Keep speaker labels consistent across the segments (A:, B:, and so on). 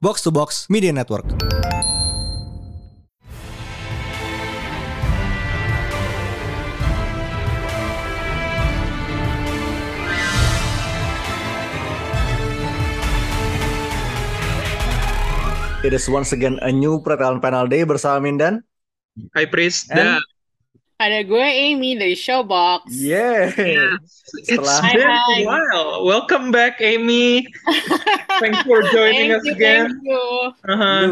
A: Box to Box Media Network. It is once again a new Pretelan Panel Day bersama Mindan.
B: Hai Pris,
A: And-
B: dan
C: Ada gue Amy dari Showbox.
A: Yeah.
B: it's
A: Setelah-
B: been a while. Welcome back, Amy. Thanks for joining
C: Thank
B: us
C: you,
B: again.
C: thank you.
B: Uh-huh.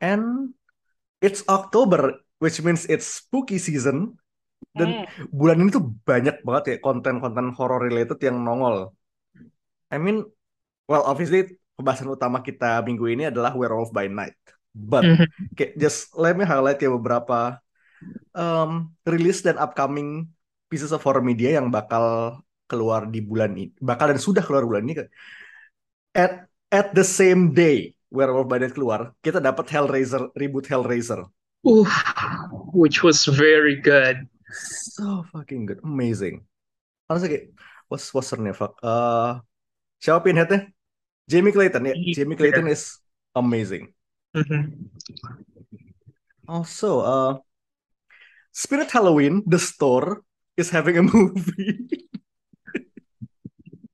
A: And it's October, which means it's spooky season. Dan
C: Hmm.
A: bulan ini tuh banyak banget ya konten-konten horror related yang nongol. I mean, well obviously pembahasan utama kita minggu ini adalah Werewolf by Night. But
B: Mhm.
A: kayak just let me highlight ya beberapa um, release dan upcoming pieces of horror media yang bakal keluar di bulan ini, bakal dan sudah keluar bulan ini. At at the same day Werewolf by Night keluar, kita dapat Hellraiser reboot Hellraiser.
B: Oof, which was very good.
A: So fucking good, amazing. Honestly kayak what's what's her name? Fuck. Uh, siapa pinheadnya? Jamie Clayton ya.
B: Iya.
A: Jamie Clayton is amazing.
B: Mhm.
A: Also, uh, Spirit Halloween, the store, is having a movie.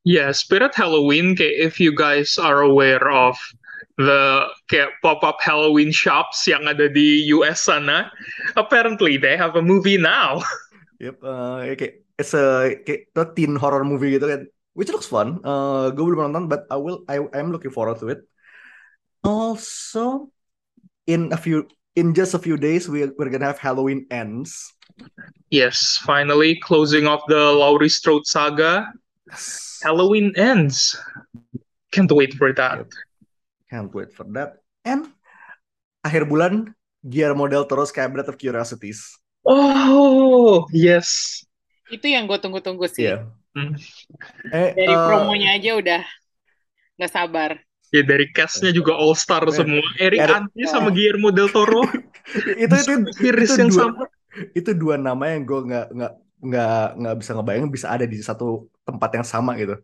B: Yeah, Spirit Halloween, if you guys are aware of the kayak pop-up Halloween shops yang ada di US sana, apparently they have a movie now.
A: Yep, uh, kayak it's a kayak teen horror movie gitu kan, which looks fun. Uh, gue belum nonton, but I will. I I'm looking forward to it. Also, in a few, in just a few days, we we're gonna have Halloween ends.
B: Yes, finally closing off the Laurie Strode saga. Halloween ends. Can't wait for that.
A: Can't wait for that. And akhir bulan, Guillermo del Toro's Cabinet of Curiosities.
B: Oh, yes.
C: Itu yang gue tunggu-tunggu sih.
A: Iya.
B: Hmm.
A: Eh,
C: Dari
A: uh,
C: promonya aja udah nggak sabar.
B: Ya dari castnya juga all star semua. Eric
A: Eric-
B: Ante sama Guillermo del Toro.
A: itu itu
B: Series
A: itu
B: yang
A: dua,
B: sama.
A: itu dua nama yang gue nggak nggak nggak nggak bisa ngebayangin bisa ada di satu tempat yang sama gitu.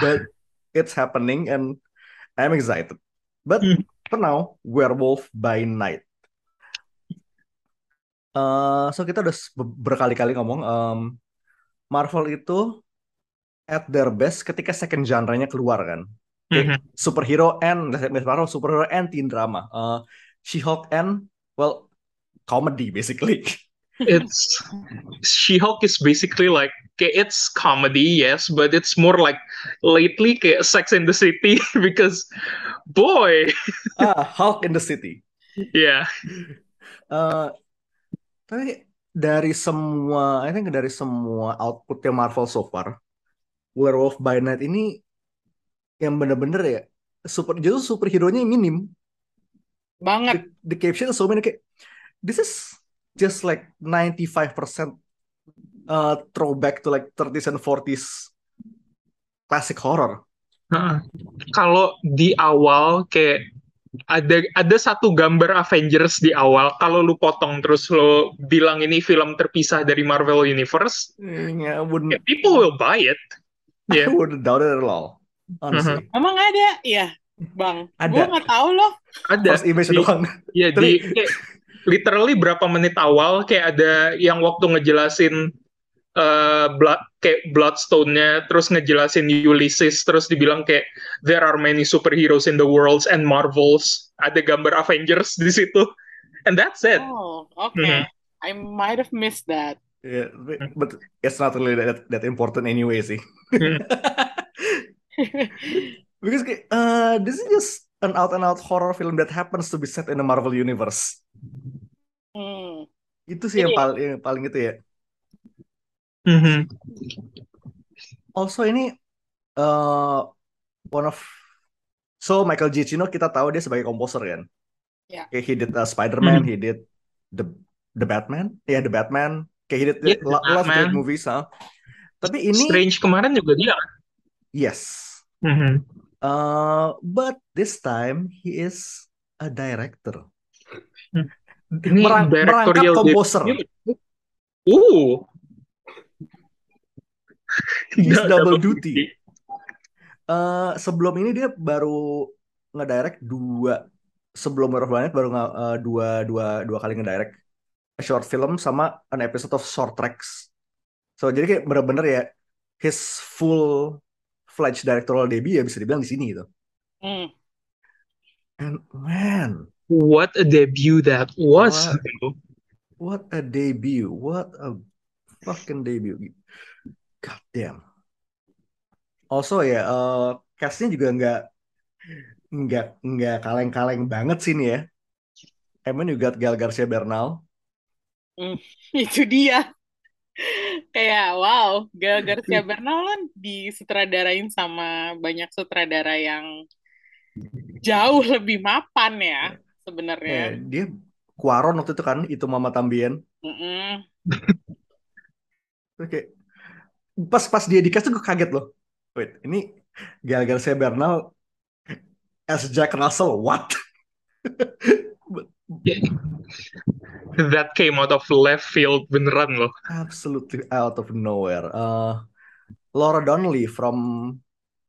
A: But it's happening and I'm excited. But
B: Hmm.
A: for now, Werewolf by Night. Eh, so kita udah berkali-kali ngomong um, Marvel itu at their best ketika second genre-nya keluar kan.
B: Mhm.
A: Superhero and Miss Marvel superhero and teen drama. Eh, She-Hulk and well comedy basically.
B: It's She-Hulk is basically like it's comedy, yes, but it's more like lately kayak Sex in the City because boy,
A: ah, Hulk in the City.
B: yeah.
A: Eh, tapi dari semua, I think dari semua outputnya Marvel so far, Werewolf by Night ini yang bener-bener ya super justru superhero-nya minim.
C: Banget.
A: The, the caption is so many kayak this is just like 95% uh, throwback to like 30s and 40s classic horror.
B: Heeh. Kalau di awal kayak ada ada satu gambar Avengers di awal, kalau lu potong terus lo bilang ini film terpisah dari Marvel Universe,
A: Yeah, I wouldn't,
B: ya, people will buy it.
A: I
B: Yeah.
A: wouldn't doubt it at all. Honestly.
C: Emang ada? Iya, Bang.
A: Ada.
C: Gue nggak tahu loh.
B: Ada
A: First image
B: di,
A: doang.
B: ya
A: Tapi-
B: di kayak, literally berapa menit awal kayak ada yang waktu ngejelasin eh blood kayak Bloodstone-nya terus ngejelasin Ulysses terus dibilang kayak there are many superheroes in the worlds and Marvels ada gambar Avengers di situ and that's it
C: Oh, oke.
B: Mhm.
C: I might have missed that.
A: Yeah, but, but it's not really that that important anyway sih. Because uh, this is just an out and out horror film that happens to be set in the Marvel Universe.
C: Hmm.
A: Itu sih yang paling yang paling itu ya.
B: Mhm.
A: Also ini uh, one of so Michael Giacchino kita tahu dia sebagai komposer kan.
C: Ya.
A: Kayak he did uh, Spider-Man,
B: Hmm.
A: he did the the Batman, ya the Batman. Kayak he did
B: Yeah,
A: lo-
B: The
A: lots of great movies. huh? Tapi ini
B: Strange kemarin juga dia
A: yes.
B: Mhm.
A: Uh, but this time he is a director.
B: Ini
A: Merang- merangkap
B: directorial
A: komposer.
B: debut. Uh.
A: He's double duty. eh, sebelum ini dia baru ngedirect dua sebelum War of Planet baru nge- eh, dua dua dua kali ngedirect a short film sama an episode of Short Tracks. So jadi kayak bener-bener ya his full fledged directorial debut ya bisa dibilang di sini gitu.
C: Hmm.
A: And man,
B: What a debut that was.
A: What? what a debut, what a fucking debut. God damn. Also ya, eh castnya juga nggak nggak nggak kaleng-kaleng banget sih nih ya. You got Gal Garcia Bernal,
C: Itu dia. Kayak wow, Gal Garcia Bernal kan disutradarain sama banyak sutradara yang jauh lebih mapan ya sebenarnya.
A: Eh, dia Cuaron waktu itu kan, itu Mama Tambien.
C: Mm-mm.
A: Terus kayak pas pas dia dikasih tuh gue kaget loh. Wait, ini Gal Garcia Bernal as Jack Russell, what?
B: That came out of left field beneran loh.
A: Absolutely out of nowhere. Uh, Laura Donnelly from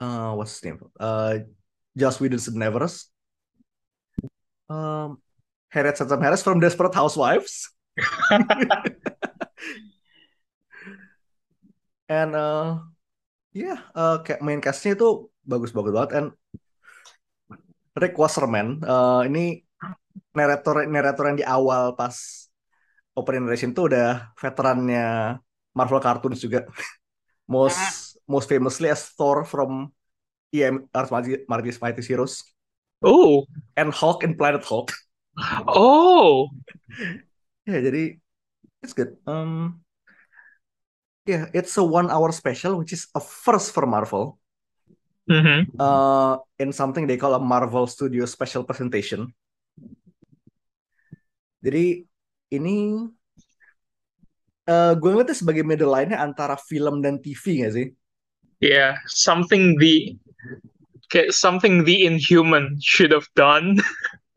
A: uh, what's his name? Uh, Joss Whedon's Nevers. Um, Harriet Sansom Harris from Desperate Housewives. And uh, yeah, uh, kayak main castnya itu bagus-bagus banget. And Rick Wasserman, uh, ini narator narator yang di awal pas opening narration tuh udah veterannya Marvel Cartoons juga. most most famously as Thor from EM Earth Mighty- Heroes
B: Oh,
A: and Hulk in Planet Hulk.
B: oh,
A: Ya, jadi it's good. Um, yeah, it's a one hour special which is a first for Marvel.
B: Mhm.
A: Uh, in something they call a Marvel Studio Special Presentation. Jadi ini eh gue ngeliatnya sebagai middle line-nya antara film dan TV nggak sih?
B: yeah, something the okay, something the Inhuman should have done,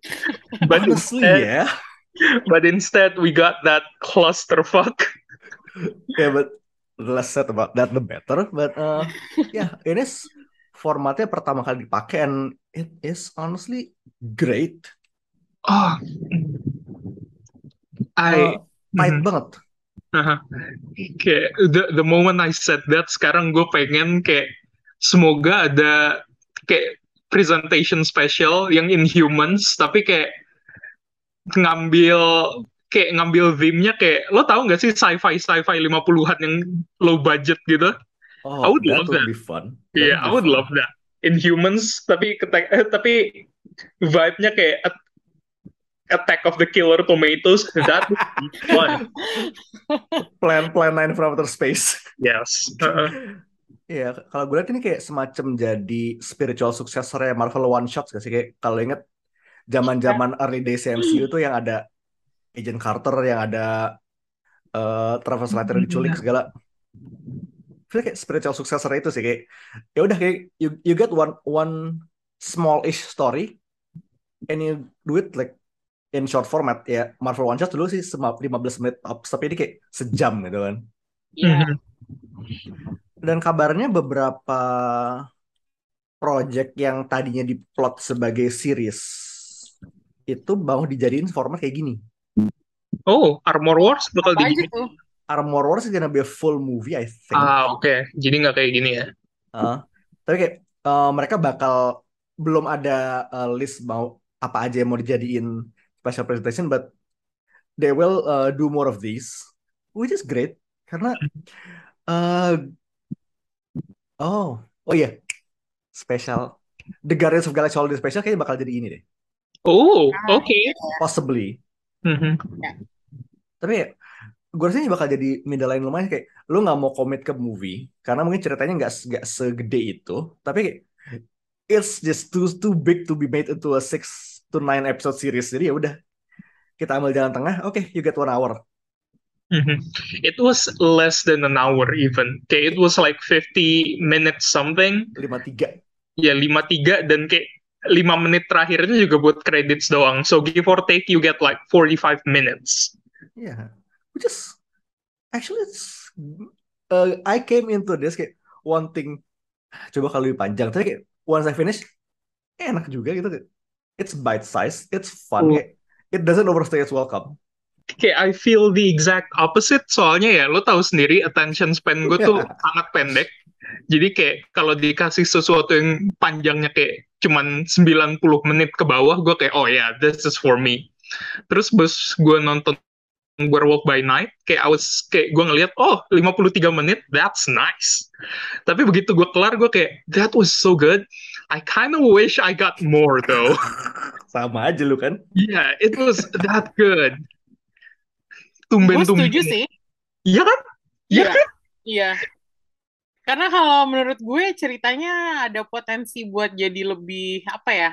B: but
A: Honestly,
B: instead,
A: yeah.
B: but instead we got that clusterfuck.
A: Yeah, but the less said about that, the better. But uh, yeah, ini s- formatnya pertama kali dipakai and it is honestly great.
B: Oh, I
A: Uh,
B: Mhm.
A: banget.
B: Kayak the the moment I said that sekarang gue pengen kayak semoga ada kayak presentation special yang Inhumans tapi kayak ngambil kayak ngambil theme-nya kayak lo tahu nggak sih sci-fi sci-fi 50-an yang low budget gitu? I
A: Oh,
B: would
A: that
B: love
A: would
B: that.
A: be fun.
B: Iya, I would
A: fun.
B: love that. Inhumans tapi ketek- eh, tapi vibe-nya kayak Attack of the Killer Tomatoes. That fun.
A: Plan Plan 9 from Outer Space.
B: Yes. Uh-uh.
A: Iya, kalau gue lihat ini kayak semacam jadi spiritual successor ya Marvel One Shots gak sih? Kayak kalau inget zaman-zaman early days MCU tuh yang ada Agent Carter, yang ada eh Travis Slater diculik segala. Feel kayak spiritual successor itu sih kayak ya udah kayak you, you get one one small-ish story and you do it like in short format ya Marvel One Shot dulu sih sema- 15 menit tops tapi ini kayak sejam gitu kan.
C: Iya.
B: Mhm.
A: Dan kabarnya beberapa project yang tadinya diplot sebagai series itu mau dijadiin format kayak gini.
B: Oh, Armor Wars bakal
C: tuh?
A: Armor Wars is gonna be a full movie, I think.
B: Ah, oke. Jadi nggak kayak gini ya.
A: Uh, tapi kayak uh, mereka bakal belum ada uh, list mau apa aja yang mau dijadiin special presentation, but they will uh, do more of these, which is great karena uh, oh oh iya special The Guardians of Galaxy Holiday Special kayaknya bakal jadi ini deh,
B: Oh,
C: Ah,
B: oke.
A: possibly.
B: Mhm.
A: Tapi ya, gue rasanya bakal jadi middle line lumayan kayak lu nggak mau komit ke movie karena mungkin ceritanya nggak nggak segede itu, tapi kayak, it's just too too big to be made into a six to nine episode series. Jadi ya udah kita ambil jalan tengah. Oke, you get one hour.
B: Mhm. It was less than an hour even. Kayak it was like 50 minutes something.
A: lima tiga.
B: Ya 53 dan kayak 5 menit terakhirnya juga buat credits doang. So give or take you get like 45 minutes.
A: Yeah, which is actually it's uh, I came into this kayak wanting coba kalau lebih panjang. Tapi kayak once I finish, eh, enak juga gitu. It's bite size, it's fun.
B: Oh.
A: Kayak, it doesn't overstay its welcome.
B: Kayak I feel the exact opposite soalnya ya lo tahu sendiri attention span gue tuh sangat pendek. Jadi kayak kalau dikasih sesuatu yang panjangnya kayak cuman 90 menit ke bawah gue kayak oh ya yeah, this is for me. Terus bos gue nonton Werewolf by Night kayak I was kayak gue ngeliat oh 53 menit that's nice. Tapi begitu gue kelar gue kayak that was so good. I kind of wish I got more though.
A: Sama aja lu kan?
B: Yeah, it was that good.
C: Gue
B: Tumben-tumben.
C: setuju sih.
B: Iya kan? Iya
C: Iya.
B: kan?
C: Iya. Karena kalau menurut gue ceritanya ada potensi buat jadi lebih apa ya?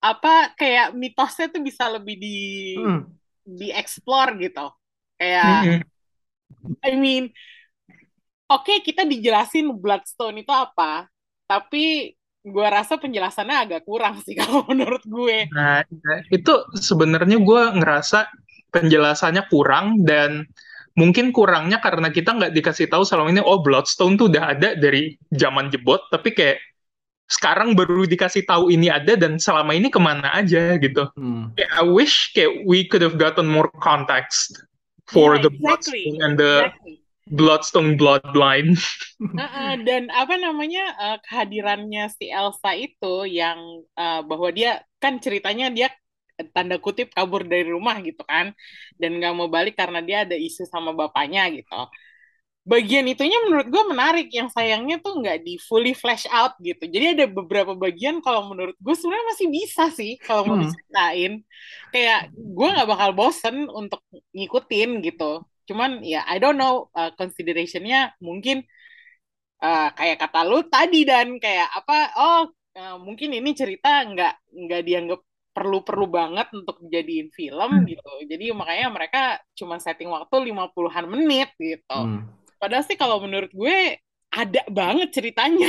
C: Apa kayak mitosnya tuh bisa lebih di
A: Hmm.
C: Dieksplor gitu. Kayak. I mean, oke kita dijelasin Bloodstone itu apa, tapi gue rasa penjelasannya agak kurang sih kalau menurut gue.
B: Nah, itu sebenarnya gue ngerasa penjelasannya kurang dan mungkin kurangnya karena kita nggak dikasih tahu selama ini oh Bloodstone tuh udah ada dari zaman jebot tapi kayak sekarang baru dikasih tahu ini ada dan selama ini ke mana aja gitu.
A: Hmm.
B: Kayak, I wish kayak we could have gotten more context for
C: Yeah,
B: the
C: exactly.
B: Bloodstone and the
C: Exactly.
B: Bloodstone bloodline.
C: Heeh, dan apa namanya eh, kehadirannya si Elsa itu yang eh, bahwa dia kan ceritanya dia tanda kutip kabur dari rumah gitu kan dan nggak mau balik karena dia ada isu sama bapaknya gitu. Bagian itunya menurut gue menarik yang sayangnya tuh nggak di fully flesh out gitu. Jadi ada beberapa bagian kalau menurut gue sebenarnya masih bisa sih kalau mau
A: Hmm.
C: diceritain. Kayak gue nggak bakal bosen untuk ngikutin gitu. Cuman ya I don't know uh, consideration-nya mungkin uh, kayak kata lu tadi dan kayak apa oh uh, mungkin ini cerita nggak nggak dianggap perlu-perlu banget untuk dijadiin film gitu. Jadi makanya mereka cuma setting waktu 50-an menit gitu.
A: Hmm.
C: Padahal sih kalau menurut gue ada banget ceritanya.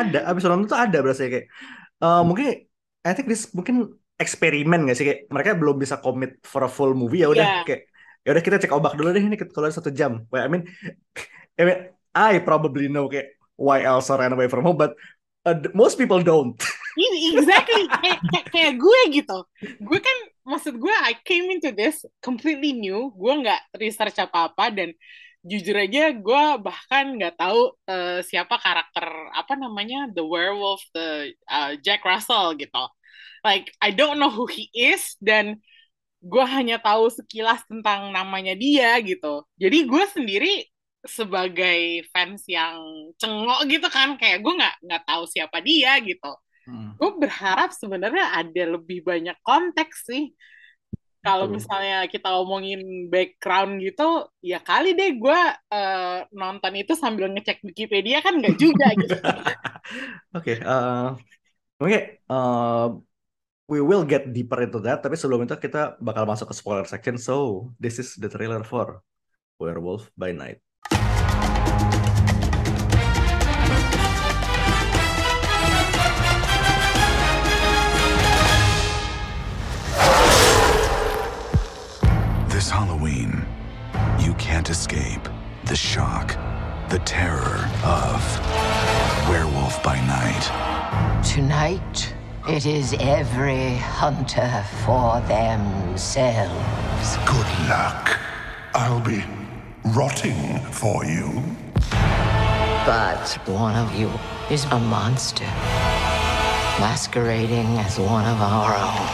A: Ada, abis nonton tuh ada berasa kayak eh, mungkin I think this mungkin eksperimen gak sih kayak mereka belum bisa commit for a full movie ya udah
C: Iya.
A: kayak ya udah kita cek obak dulu deh ini kalau ada satu jam. Well, I mean, I mean, I probably know kayak why Elsa ran away from home, but uh, most people don't.
C: Exactly kayak, kayak, kayak gue gitu. Gue kan maksud gue I came into this completely new. Gue nggak research apa-apa dan jujur aja gue bahkan nggak tahu eh, siapa karakter apa namanya the werewolf the uh, Jack Russell gitu. Like I don't know who he is dan gue hanya tahu sekilas tentang namanya dia gitu. Jadi gue sendiri sebagai fans yang cengok gitu kan kayak gue nggak nggak tahu siapa dia gitu
A: Hmm.
C: gue berharap sebenarnya ada lebih banyak konteks sih. Kalau
A: Betul.
C: misalnya kita ngomongin background gitu, ya kali deh gue eh, nonton itu sambil ngecek Wikipedia kan nggak juga gitu.
A: Oke, eh, oke, eh, we will get deeper into that. Tapi sebelum itu kita bakal masuk ke spoiler section. So, this is the trailer for Werewolf by Night.
D: Night.
E: It is every hunter for themselves.
F: Good luck. I'll be rotting for you.
E: But one of you is a monster, masquerading as one of our own.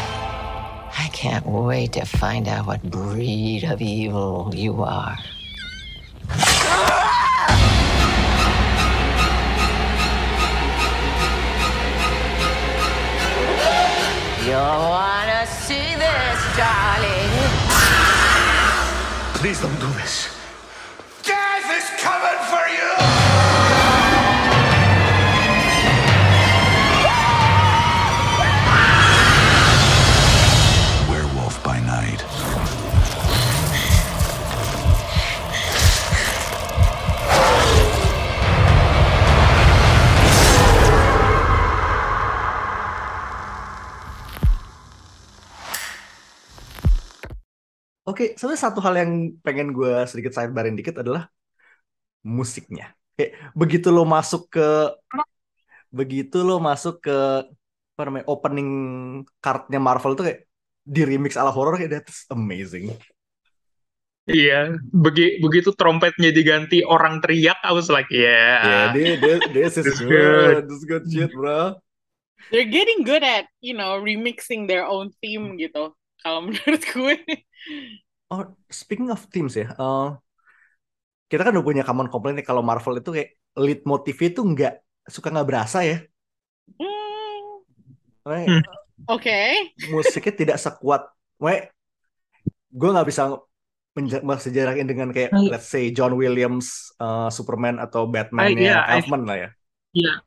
E: I can't wait to find out what breed of evil you are. You'll wanna see this, darling.
F: Please don't do this.
A: Oke, sebenarnya satu hal yang pengen gue sedikit sidebarin dikit adalah musiknya. Kayak begitu lo masuk ke begitu lo masuk ke apa namanya opening cardnya Marvel tuh kayak di remix ala horror kayak that's amazing.
B: Iya, begi, begitu trompetnya diganti orang teriak, I was like,
A: Yeah,
B: yeah,
A: this, this, this is
B: This is
A: good. This is good shit, bro.
C: They're getting good at, you know, remixing their own theme gitu. Kalau menurut gue.
A: Oh, speaking of themes ya, eh, kita kan udah punya common complaint nih kalau Marvel itu kayak lead motifnya itu nggak suka nggak berasa ya.
C: Hmm,
B: Hmm.
C: Oke.
A: musiknya tidak sekuat. Makanya gue nggak bisa sejarakin dengan kayak
B: I-
A: let's say John Williams uh, Superman atau
B: I,
A: Batman-nya
B: yeah, I,
A: Elfman lah ya.
B: yeah,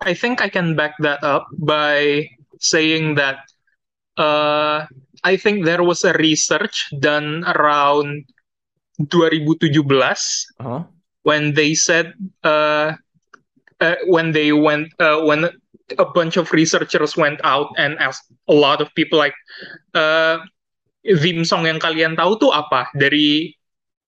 B: I think I can back that up by saying that uh, I think there was a research done around 2017
A: Huh?
B: when they said uh, uh, when they went uh, when a bunch of researchers went out and asked a lot of people like uh, theme song yang kalian tahu tuh apa dari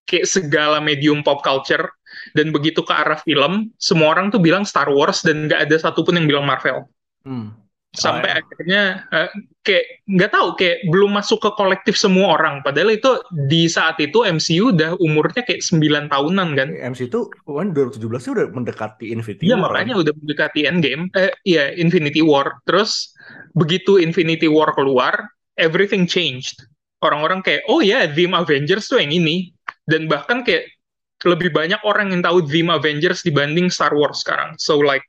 B: kayak segala medium pop culture dan begitu ke arah film semua orang tuh bilang Star Wars dan nggak ada satupun yang bilang Marvel
A: Hmm.
B: sampai
A: Oh, ya.
B: akhirnya eh, kayak nggak tahu kayak belum masuk ke kolektif semua orang. Padahal itu di saat itu MCU udah umurnya kayak 9 tahunan kan?
A: MC itu kan 2017 sih udah mendekati Infinity
B: Iya
A: War kan.
B: makanya udah mendekati Endgame. Eh iya Infinity War. Terus begitu Infinity War keluar everything changed. Orang-orang kayak oh ya theme Avengers tuh yang ini. Dan bahkan kayak lebih banyak orang yang tahu theme Avengers dibanding Star Wars sekarang. So like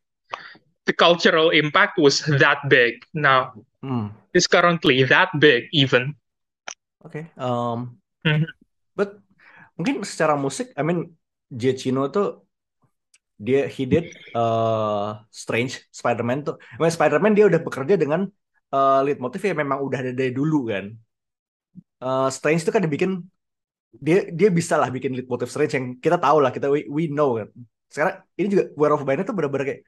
B: the cultural impact was that big now
A: Hmm.
B: it's currently that big even
A: Oke. um,
B: Mhm.
A: but mungkin secara musik, I mean Giacchino tuh dia he did uh, Strange Spider-Man tuh. Well, Spider-Man dia udah bekerja dengan uh, lead motif yang memang udah ada dari dulu kan. Uh, Strange itu kan dibikin dia dia bisa lah bikin lead motif Strange yang kita tahu lah kita we, we know kan. Sekarang ini juga Where of Night tuh bener-bener kayak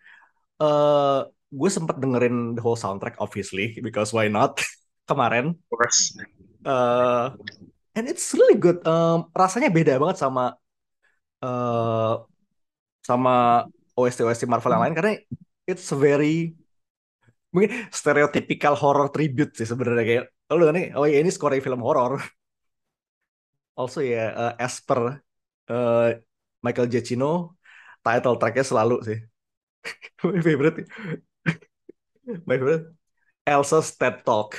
A: eh gue sempet dengerin the whole soundtrack obviously because why not kemarin.
B: Of course.
A: Eh and it's really good. Em, rasanya beda banget sama eh sama OST OST Marvel yang lain karena it's very mungkin stereotypical horror tribute sih sebenarnya kayak lo kan oh ya ini score film horror. Also ya eh, as per eh, Michael Giacchino title tracknya selalu sih my favorite. My favorite. Elsa's TED Talk.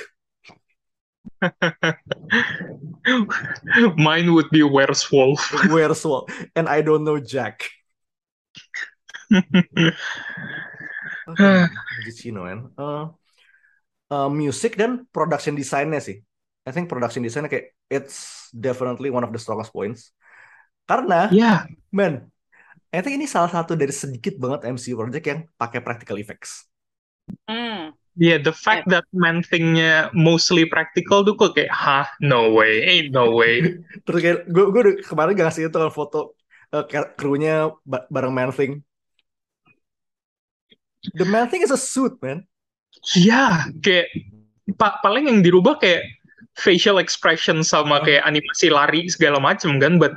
B: Mine would be Where's Wolf.
A: Where's Walt and I don't know Jack. Oke, Giacchino man. Eh, eh, music dan production design-nya sih. I think production design kayak it's definitely one of the strongest points. Karena,
B: yeah.
A: man, I think ini salah satu dari sedikit banget MCU project yang pakai practical effects.
C: Hmm.
B: Yeah, the fact that man thing-nya mostly practical tuh kok kayak, hah, no way, ain't no way.
A: Terus kayak gue gue kemarin gak ngasih itu kan foto kayak krunya ba- bareng Man Thing. The Man Thing is a suit, man.
B: Ya, kayak pa- paling yang dirubah kayak facial expression sama kayak animasi lari segala macam kan, but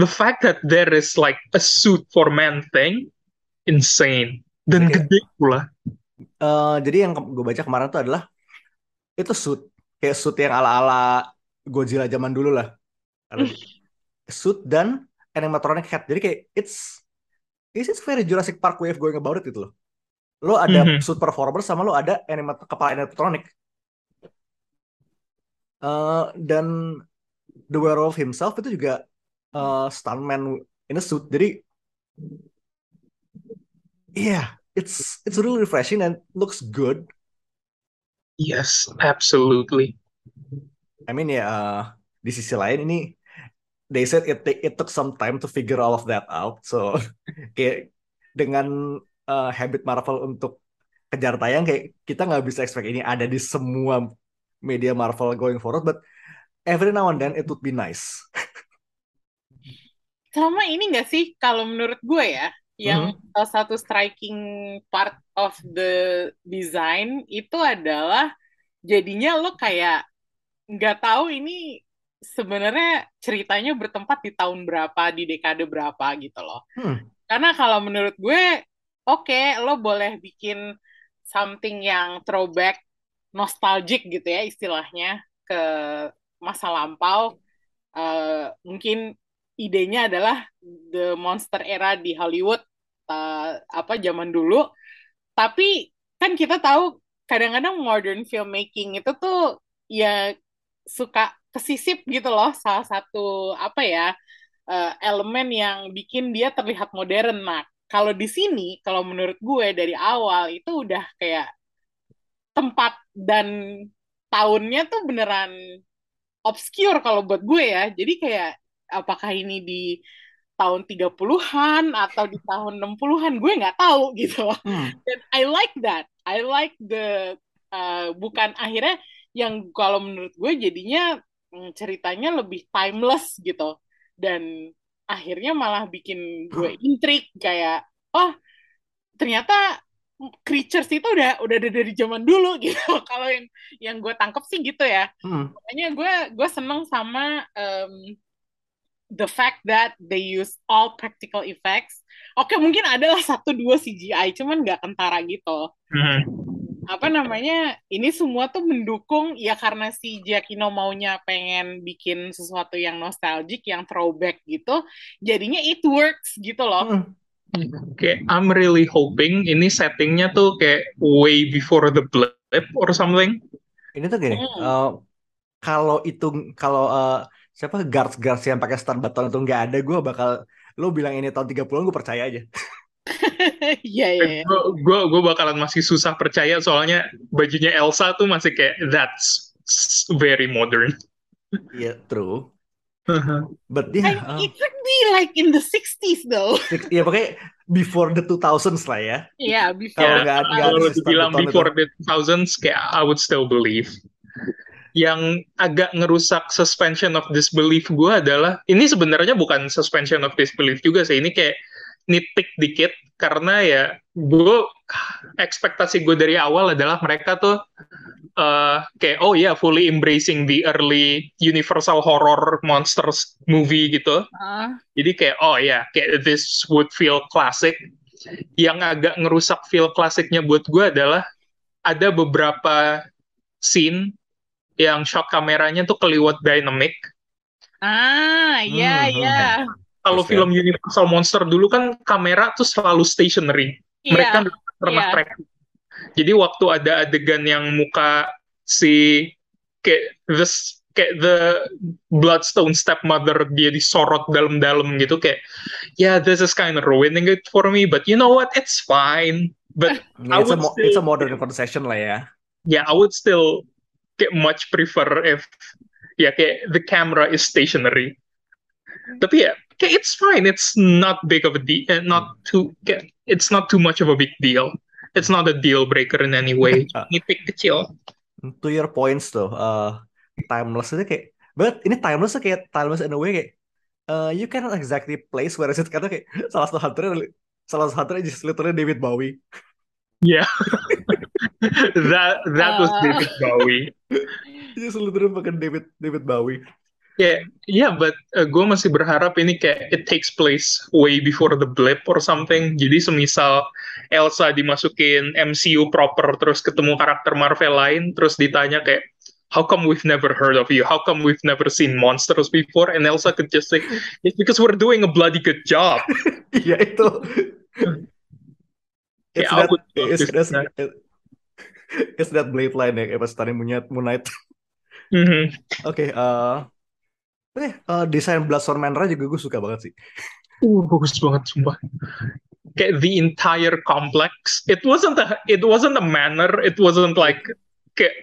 B: the fact that there is like a suit for man thing, insane dan
A: Kayak-
B: gede pula.
A: Eh, jadi yang gue baca kemarin tuh adalah itu suit kayak suit yang ala-ala Godzilla zaman dulu lah. Suit dan animatronic head. Jadi kayak it's it's it's very Jurassic Park way of going about it gitu loh. Lo ada
B: Mhm.
A: suit performer sama lo ada animat kepala animatronic. Eh, dan The Werewolf himself itu juga eh, stuntman in a suit. Jadi yeah, it's it's really refreshing and looks good.
B: Yes, absolutely.
A: I mean ya uh, di sisi lain ini they said it it took some time to figure all of that out. So kayak dengan uh, habit Marvel untuk kejar tayang kayak kita nggak bisa expect ini ada di semua media Marvel going forward, but every now and then it would be nice.
C: Sama ini nggak sih, kalau menurut gue ya, yang salah satu striking part of the design itu adalah jadinya lo kayak nggak tahu ini sebenarnya ceritanya bertempat di tahun berapa, di dekade berapa gitu loh.
A: Hmm.
C: Karena kalau menurut gue, oke, lo boleh bikin something yang throwback, nostalgic gitu ya istilahnya ke masa lampau. Uh, mungkin idenya adalah the monster era di Hollywood uh, apa zaman dulu. Tapi kan kita tahu kadang-kadang modern filmmaking itu tuh ya suka kesisip gitu loh salah satu apa ya uh, elemen yang bikin dia terlihat modern. Nah, kalau di sini, kalau menurut gue dari awal itu udah kayak tempat dan tahunnya tuh beneran obscure kalau buat gue ya. Jadi kayak apakah ini di tahun 30-an atau di tahun 60-an gue nggak tahu gitu. Hmm. Dan I like that. I like the uh, bukan akhirnya yang kalau menurut gue jadinya mm, ceritanya lebih timeless gitu dan akhirnya malah bikin gue intrik kayak oh ternyata creatures itu udah udah ada dari zaman dulu gitu. Kalau yang yang gue tangkep sih gitu ya. Hmm. makanya gue gue seneng sama um, the fact that they use all practical effects. Oke okay, mungkin adalah satu dua CGI cuman nggak kentara gitu. Hmm. Apa namanya ini semua tuh mendukung ya karena si Giacchino maunya pengen bikin sesuatu yang nostalgic yang throwback gitu jadinya it works gitu loh. Hmm.
B: Kayak I'm really hoping ini settingnya tuh kayak way before the blip or something.
A: Ini tuh gini, hmm. uh, kalau itu kalau uh, siapa guards guards yang pakai stun baton itu nggak ada, gue bakal lo bilang ini tahun 30-an gue percaya aja.
C: Iya iya.
B: Gue gue bakalan masih susah percaya soalnya bajunya Elsa tuh masih kayak that's very modern.
A: Iya yeah, true. Uh-huh. But yeah,
C: uh, it could be like in the 60s though.
A: Iya pakai before the 2000s lah ya.
C: Iya, yeah, before.
B: Kalau nggak yeah, kalau dibilang before itu. the 2000s kayak I would still believe. Yang agak ngerusak suspension of disbelief gue adalah ini sebenarnya bukan suspension of disbelief juga sih ini kayak nitpick dikit karena ya gue ekspektasi gue dari awal adalah mereka tuh uh, kayak oh ya yeah, fully embracing the early Universal horror monsters movie gitu. Uh. Jadi kayak oh ya yeah, kayak this would feel classic. Yang agak ngerusak feel klasiknya buat gue adalah ada beberapa scene yang shot kameranya tuh keliwat dynamic.
C: Ah, iya, hmm, iya.
B: Hmm kalau yes, film Universal Monster dulu kan kamera tuh selalu stationary. Yeah. Mereka pernah yeah. track. Jadi waktu ada adegan yang muka si kayak this kayak the Bloodstone stepmother dia disorot dalam-dalam gitu kayak yeah this is kind of ruining it for me but you know what it's fine but
A: yeah, it's, a still, it's a modern concession lah ya
B: yeah I would still get much prefer if ya yeah, kayak the camera is stationary tapi ya it's fine. It's not big of a deal. Uh, not too. It's not too much of a big deal. It's not a deal breaker in any way. Nitpick kecil.
A: To your points though, uh, timeless itu kayak, but ini timeless kayak timeless in a way kayak, uh, you cannot exactly place where is it karena kayak salah satu hunter salah satu hunter just literally David Bowie.
B: Yeah, that that was uh. David Bowie.
A: just literally pakai David David Bowie.
B: Yeah, yeah, but uh, gue masih berharap ini kayak it takes place way before the blip or something. Jadi semisal Elsa dimasukin MCU proper terus ketemu karakter Marvel lain terus ditanya kayak how come we've never heard of you? How come we've never seen monsters before? And Elsa could just say it's because we're doing a bloody good job.
A: Iya itu. It's, yeah, that, it's, it's, that. it's that blade line ya, pas tadi Moon Knight.
B: Mm -hmm.
A: Oke, okay, uh, Eh, uh, desain Bloodstone Manor juga gue suka banget sih.
B: Uh, bagus banget sumpah. Kayak the entire complex. It wasn't a it wasn't a manor, it wasn't like kayak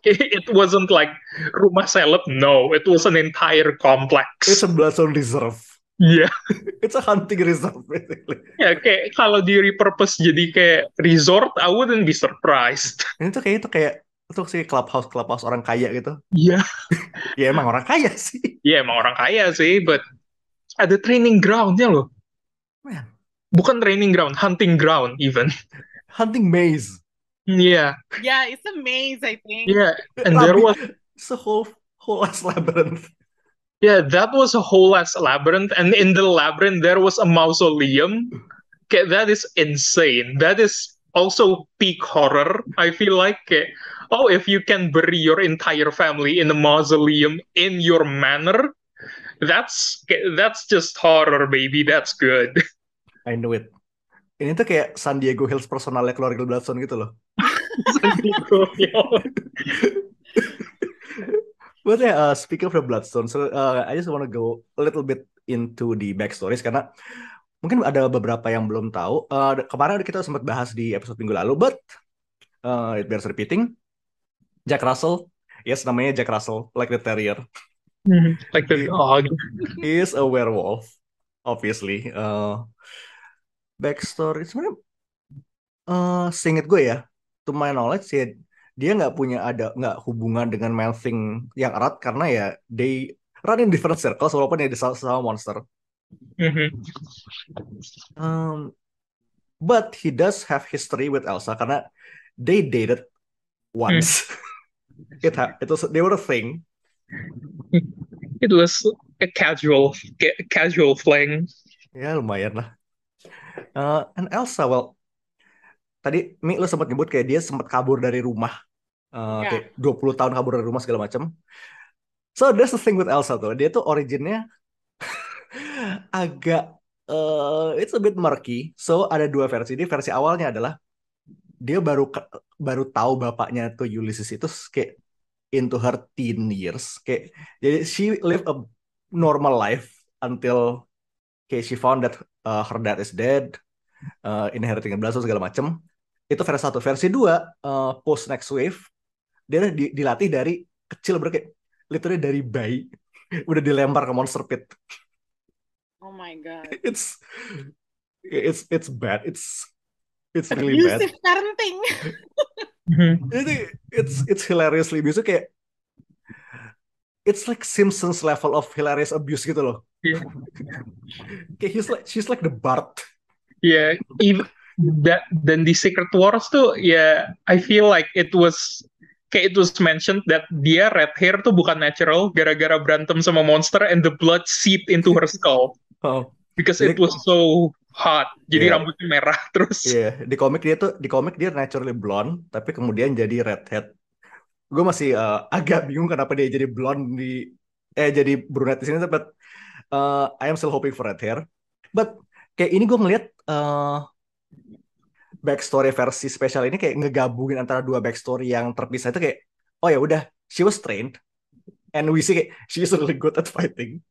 B: it wasn't like rumah seleb. No, it was an entire complex.
A: It's a Bloodstone Reserve.
B: Yeah.
A: It's a hunting reserve basically.
B: Ya, kayak kalau di repurpose jadi kayak resort, I wouldn't be surprised.
A: Ini tuh kayak itu kayak untuk si clubhouse clubhouse orang kaya gitu.
B: Iya.
A: ya emang orang kaya sih.
B: Iya emang orang kaya sih, but ada training groundnya loh. Man. Bukan training ground, hunting ground even.
A: Hunting maze.
B: Iya.
C: Yeah. Yeah, it's a maze I think.
B: Yeah, and there was
A: it's a whole whole ass labyrinth.
B: Yeah, that was a whole ass labyrinth, and in the labyrinth there was a mausoleum. Okay, that is insane. That is also peak horror. I feel like, okay, oh, if you can bury your entire family in a mausoleum in your manor, that's that's just horror, baby. That's good.
A: I know it. Ini tuh kayak San Diego Hills personalnya keluarga Bloodstone gitu loh. But yeah, uh, speaking of the Bloodstone, so uh, I just want to go a little bit into the backstories karena mungkin ada beberapa yang belum tahu. Uh, kemarin kita sempat bahas di episode minggu lalu, but uh, it bears repeating. Jack Russell, yes namanya Jack Russell, like the terrier.
B: like the dog.
A: He is a werewolf, obviously. Uh, backstory sebenarnya, uh, seinget gue ya, to my knowledge ya dia nggak punya ada nggak hubungan dengan Melvin yang erat karena ya they run in different circles walaupun ya di sama, sama monster.
B: Mhm.
A: Um, but he does have history with Elsa karena they dated once. it ha- it was they were a thing.
B: It was a casual, ca- casual fling.
A: Ya lumayan lah. Uh, and Elsa, well, tadi Mi lo sempat nyebut kayak dia sempat kabur dari rumah. Uh,
C: Ya.
A: Kayak 20 tahun kabur dari rumah segala macam. So that's the thing with Elsa tuh. Dia tuh originnya agak uh, it's a bit murky. So ada dua versi. Dia versi awalnya adalah dia baru baru tahu bapaknya tuh Ulysses itu kayak into her teen years. Kayak jadi she lived a normal life until kayak she found that uh, her dad is dead, uh, inheriting Bloodstone segala macem. Itu versi satu. Versi dua, uh, post next wave, dia di- dilatih dari kecil berarti literally dari bayi udah dilempar ke monster pit.
C: Oh my god.
A: It's it's it's bad. It's it's really bad.
C: Abusive parenting.
B: Mhm.
A: Itu it's it's hilariously abusive kayak it's like Simpsons level of hilarious abuse gitu loh.
B: Yeah.
A: Kayak he's like she's like the Bart.
B: Yeah, even that then the Secret Wars tuh ya I feel like it was kayak it was mentioned that dia red hair tuh bukan natural gara-gara berantem sama monster and the blood seeped into her skull
A: Oh,
B: because
A: Jadi-
B: it was so hot. Jadi
A: Yeah.
B: rambutnya merah terus.
A: iya. Di komik dia tuh di komik dia naturally blonde, tapi kemudian jadi redhead. Gue masih uh, agak bingung kenapa dia jadi blonde di eh jadi brunette di sini, tapi uh, I am still hoping for red hair. But kayak ini gue ngeliat uh, backstory versi spesial ini kayak ngegabungin antara dua backstory yang terpisah itu kayak oh ya udah she was trained and we see kayak she is really good at fighting.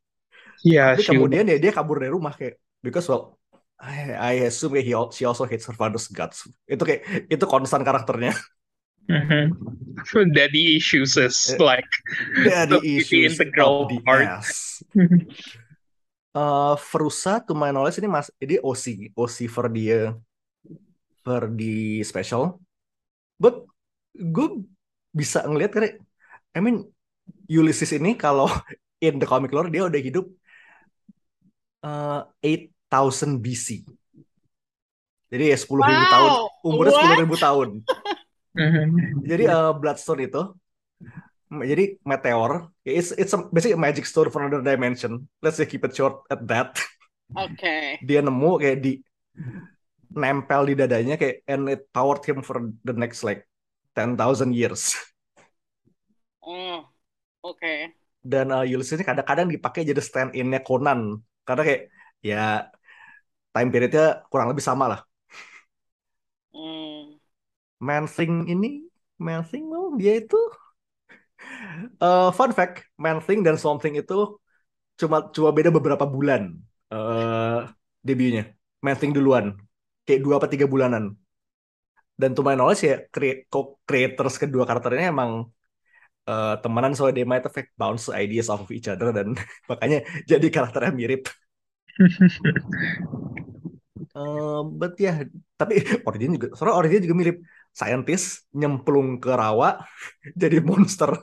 B: Yeah,
A: Tapi kemudian ya dia kabur dari rumah kayak because well I, I assume he, she also hates her father's guts. Itu kayak itu konstan karakternya.
B: Mhm. Daddy issues is
A: Eh,
B: like
A: Daddy
B: the- the
A: issues
B: integral
A: of the
B: part.
A: ass. Uh, Frusa to my knowledge ini mas ini OC OC for dia for the special. But gue bisa ngelihat karena I mean Ulysses ini kalau in the comic lore dia udah hidup uh, 8000 BC. Jadi ya 10.000 tahun,
C: Wow,
A: umurnya
C: what?
A: 10.000 tahun. Jadi uh, Bloodstone itu jadi meteor. It's it's a, basically a magic stone from another dimension. Let's just keep it short at that.
C: Oke.
A: Dia nemu kayak di nempel di dadanya kayak and it powered him for the next like 10,000 years.
C: Oh, oke.
A: Dan uh, Ulysses ini kadang-kadang dipakai jadi stand in-nya Conan karena kayak ya time periodnya kurang lebih sama lah.
C: Hmm.
A: Man Thing ini Man Thing well, dia itu uh, fun fact Man Thing dan Something itu cuma cuma beda beberapa bulan uh, debutnya Man Thing duluan kayak dua apa tiga bulanan dan to my knowledge ya cre- co-creators kedua karakter ini emang uh, temenan so they might have like bounce ideas off of each other dan makanya jadi karakternya mirip Uh, but ya, tapi origin juga, soalnya origin juga mirip scientist nyemplung ke rawa jadi monster.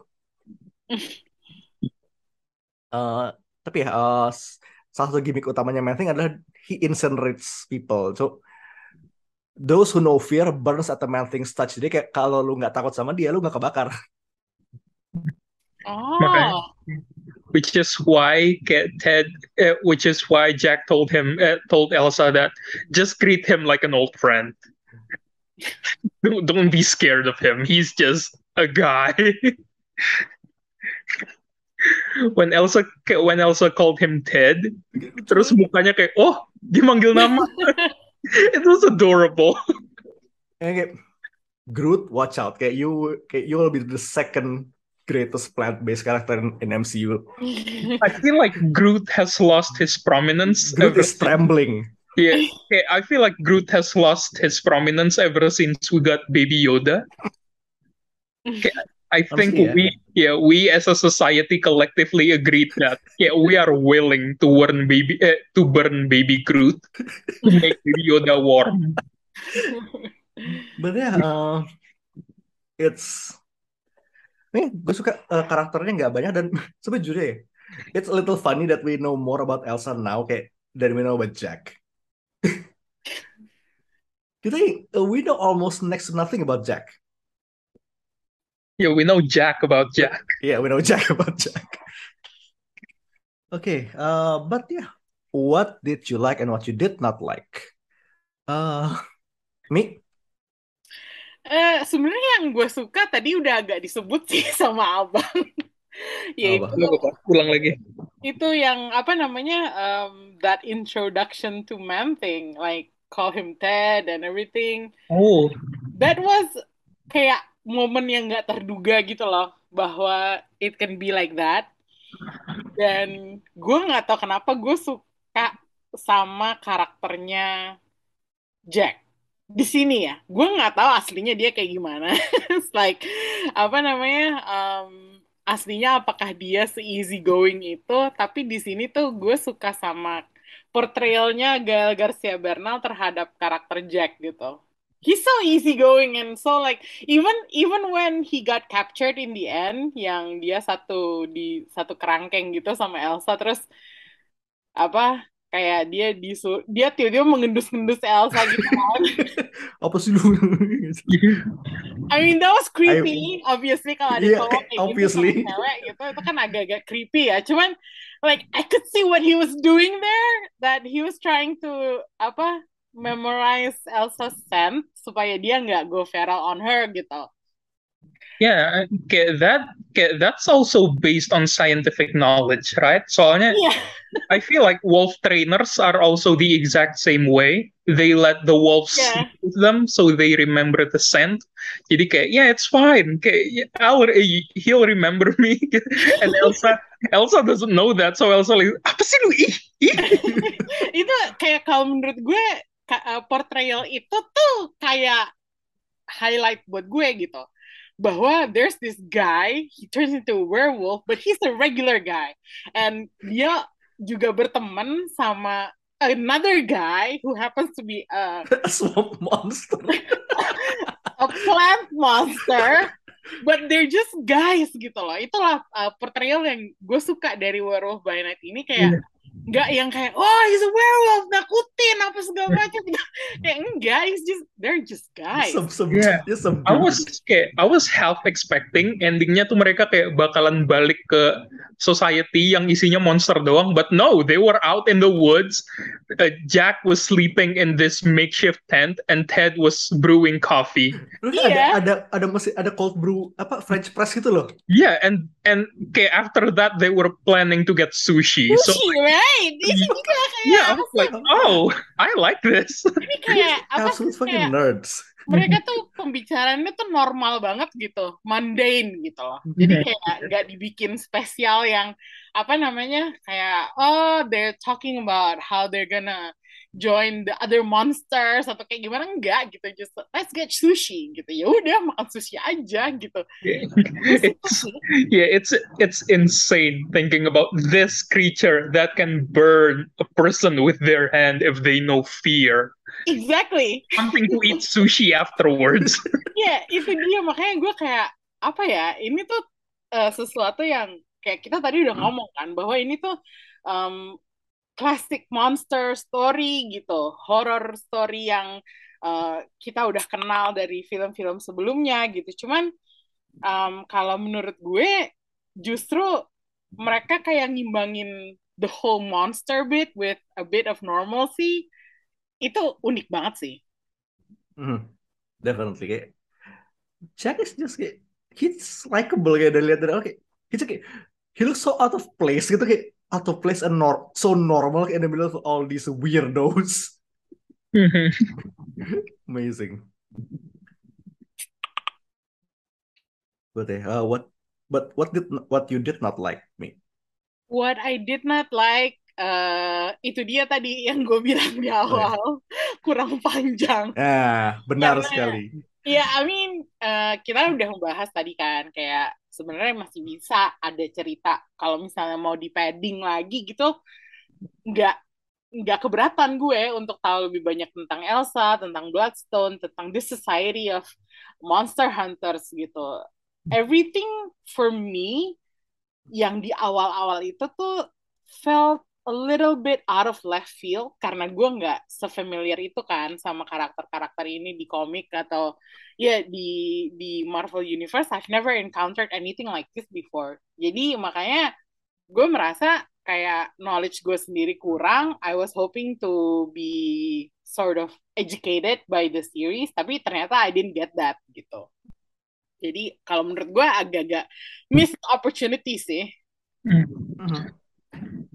A: Uh, tapi ya, uh, salah satu gimmick utamanya Man Thing adalah he incinerates people. So those who know fear burns at the Man Thing's touch. Jadi kayak kalau lu nggak takut sama dia, lu nggak kebakar.
C: Oh.
B: Which is why Ted, uh, which is why Jack told him, uh, told Elsa that just greet him like an old friend. don't, don't be scared of him. He's just a guy. when Elsa when Elsa called him Ted, terus mukanya kayak oh dia manggil nama. It was adorable.
A: And kayak Groot, watch out. Kayak you, kayak you will be the second greatest plant-based character in, in MCU.
B: I feel like Groot has lost his prominence.
A: Groot
B: ever
A: is trembling.
B: Yeah, okay, I feel like Groot has lost his prominence ever since we got Baby Yoda. Okay, I think
A: Honestly, yeah.
B: we, yeah, we as a society collectively agreed that yeah, we are willing to burn baby, eh, to burn Baby Groot to make Baby Yoda warm.
A: But yeah, uh, it's nih gue suka uh, karakternya nggak banyak dan sebetulnya ya, it's a little funny that we know more about Elsa now kayak than we know about Jack. Think uh, we know almost next to nothing about Jack?
B: Yeah, we know Jack about Jack.
A: Yeah, we know Jack about Jack. Okay, uh, but yeah, what did you like and what you did not like? Uh, me?
C: Eh, sebenarnya yang gue suka tadi udah agak disebut sih sama abang, yaitu
B: Ulang lagi.
C: itu yang apa namanya um, that introduction to man thing, like call him Ted and everything.
B: Oh,
C: That was kayak momen yang nggak terduga gitu loh, bahwa it can be like that. Dan gue nggak tahu kenapa gue suka sama karakternya Jack di sini ya. Gue nggak tahu aslinya dia kayak gimana. Like apa namanya? um, aslinya apakah dia se-easy going itu? Tapi di sini tuh gue suka sama portrayalnya Gael Garcia Bernal terhadap karakter Jack gitu. He's so easy going and so like even even when he got captured in the end yang dia satu di satu kerangkeng gitu sama Elsa terus apa kayak dia disu dia tiba-tiba mengendus-endus Elsa gitu kan.
A: Apa sih lu?
C: I mean that was creepy obviously kalau ada
A: Iya,
C: cowok
A: kayak
C: gitu
A: obviously.
C: sama cewek gitu itu kan agak-agak creepy ya cuman like I could see what he was doing there that he was trying to apa memorize Elsa's scent supaya dia nggak go feral on her gitu
B: yeah, okay, that okay, that's also based on scientific knowledge, right? Soalnya
C: iya
B: I feel like wolf trainers are also the exact same way. They let the wolves
C: Yeah.
B: sleep with them so they remember the scent. Jadi kayak, yeah, it's fine. Kayak, yeah, I'll, he'll remember me. And Elsa, Elsa doesn't know that, so Elsa like, apa sih lu?
C: Itu kayak kalau menurut gue uh, portrayal itu tuh kayak highlight buat gue gitu bahwa there's this guy he turns into a werewolf but he's a regular guy. And dia juga berteman sama another guy who happens to be a,
A: A swamp monster.
C: a plant monster but they're just guys gitu loh. Itulah uh, portrayal yang gue suka dari Werewolf by Night ini kayak nggak yang kayak oh he's a werewolf nakutin apa segala macam kayak enggak he's just they're just guys
A: Some, some,
B: Yeah.
A: just some
B: I was kayak, I was half expecting endingnya tuh mereka kayak bakalan balik ke society yang isinya monster doang, but no, they were out in the woods. Uh, Jack was sleeping in this makeshift tent, and Ted was brewing coffee.
C: Iya.
A: ada ada ada mesin ada cold brew apa French press gitu loh.
B: Yeah, and and okay, after that they were planning to get sushi. So
C: Sushi, right? Ini juga kayak
B: yeah, I was like, oh, I like this.
C: ini kayak apa sih
A: Absolute fucking
C: kayak
A: nerds.
C: mereka tuh pembicaraannya tuh normal banget gitu, mundane gitu loh. Jadi kayak nggak dibikin spesial yang apa namanya kayak oh they're talking about how they're gonna join the other monsters atau kayak gimana? Enggak gitu. Just let's get sushi gitu. Ya udah makan sushi aja gitu.
B: It's yeah, it's it's insane thinking about this creature that can burn a person with their hand if they know fear.
C: exactly.
B: Something to eat sushi afterwards.
C: ya itu dia. Makanya gue kayak apa ya ini tuh eh, sesuatu yang kayak kita tadi udah ngomong kan bahwa ini tuh um, classic monster story gitu horror story yang eh, kita udah kenal dari film-film sebelumnya gitu cuman um, kalau menurut gue justru mereka kayak ngimbangin the whole monster bit with a bit of normalcy itu unik banget sih.
A: Hmm, definitely kayak Jack is just kayak he's likable kayak dari lihat dari awal kayak he's kayak he looks so out of place gitu kayak of place and nor so normal in the middle of all these weirdos. Amazing. But eh, uh, what but what did what you did not like me?
C: What I did not like uh, itu dia tadi yang gue bilang di awal kurang panjang.
A: Ah, benar
C: Karena-
A: sekali.
C: Ya, I mean, uh, kita udah membahas tadi kan, kayak sebenarnya masih bisa ada cerita kalau misalnya mau di padding lagi gitu, nggak nggak keberatan gue untuk tahu lebih banyak tentang Elsa, tentang Bloodstone, tentang this society of monster hunters gitu. Everything for me yang di awal-awal itu tuh felt a little bit out of left field karena gue nggak sefamiliar itu kan sama karakter-karakter ini di komik atau ya di di Marvel Universe I've never encountered anything like this before. Jadi makanya gue merasa kayak knowledge gue sendiri kurang. I was hoping to be sort of educated by the series, tapi ternyata I didn't get that gitu. Jadi kalau menurut gue agak-agak missed opportunity sih.
A: Mhm.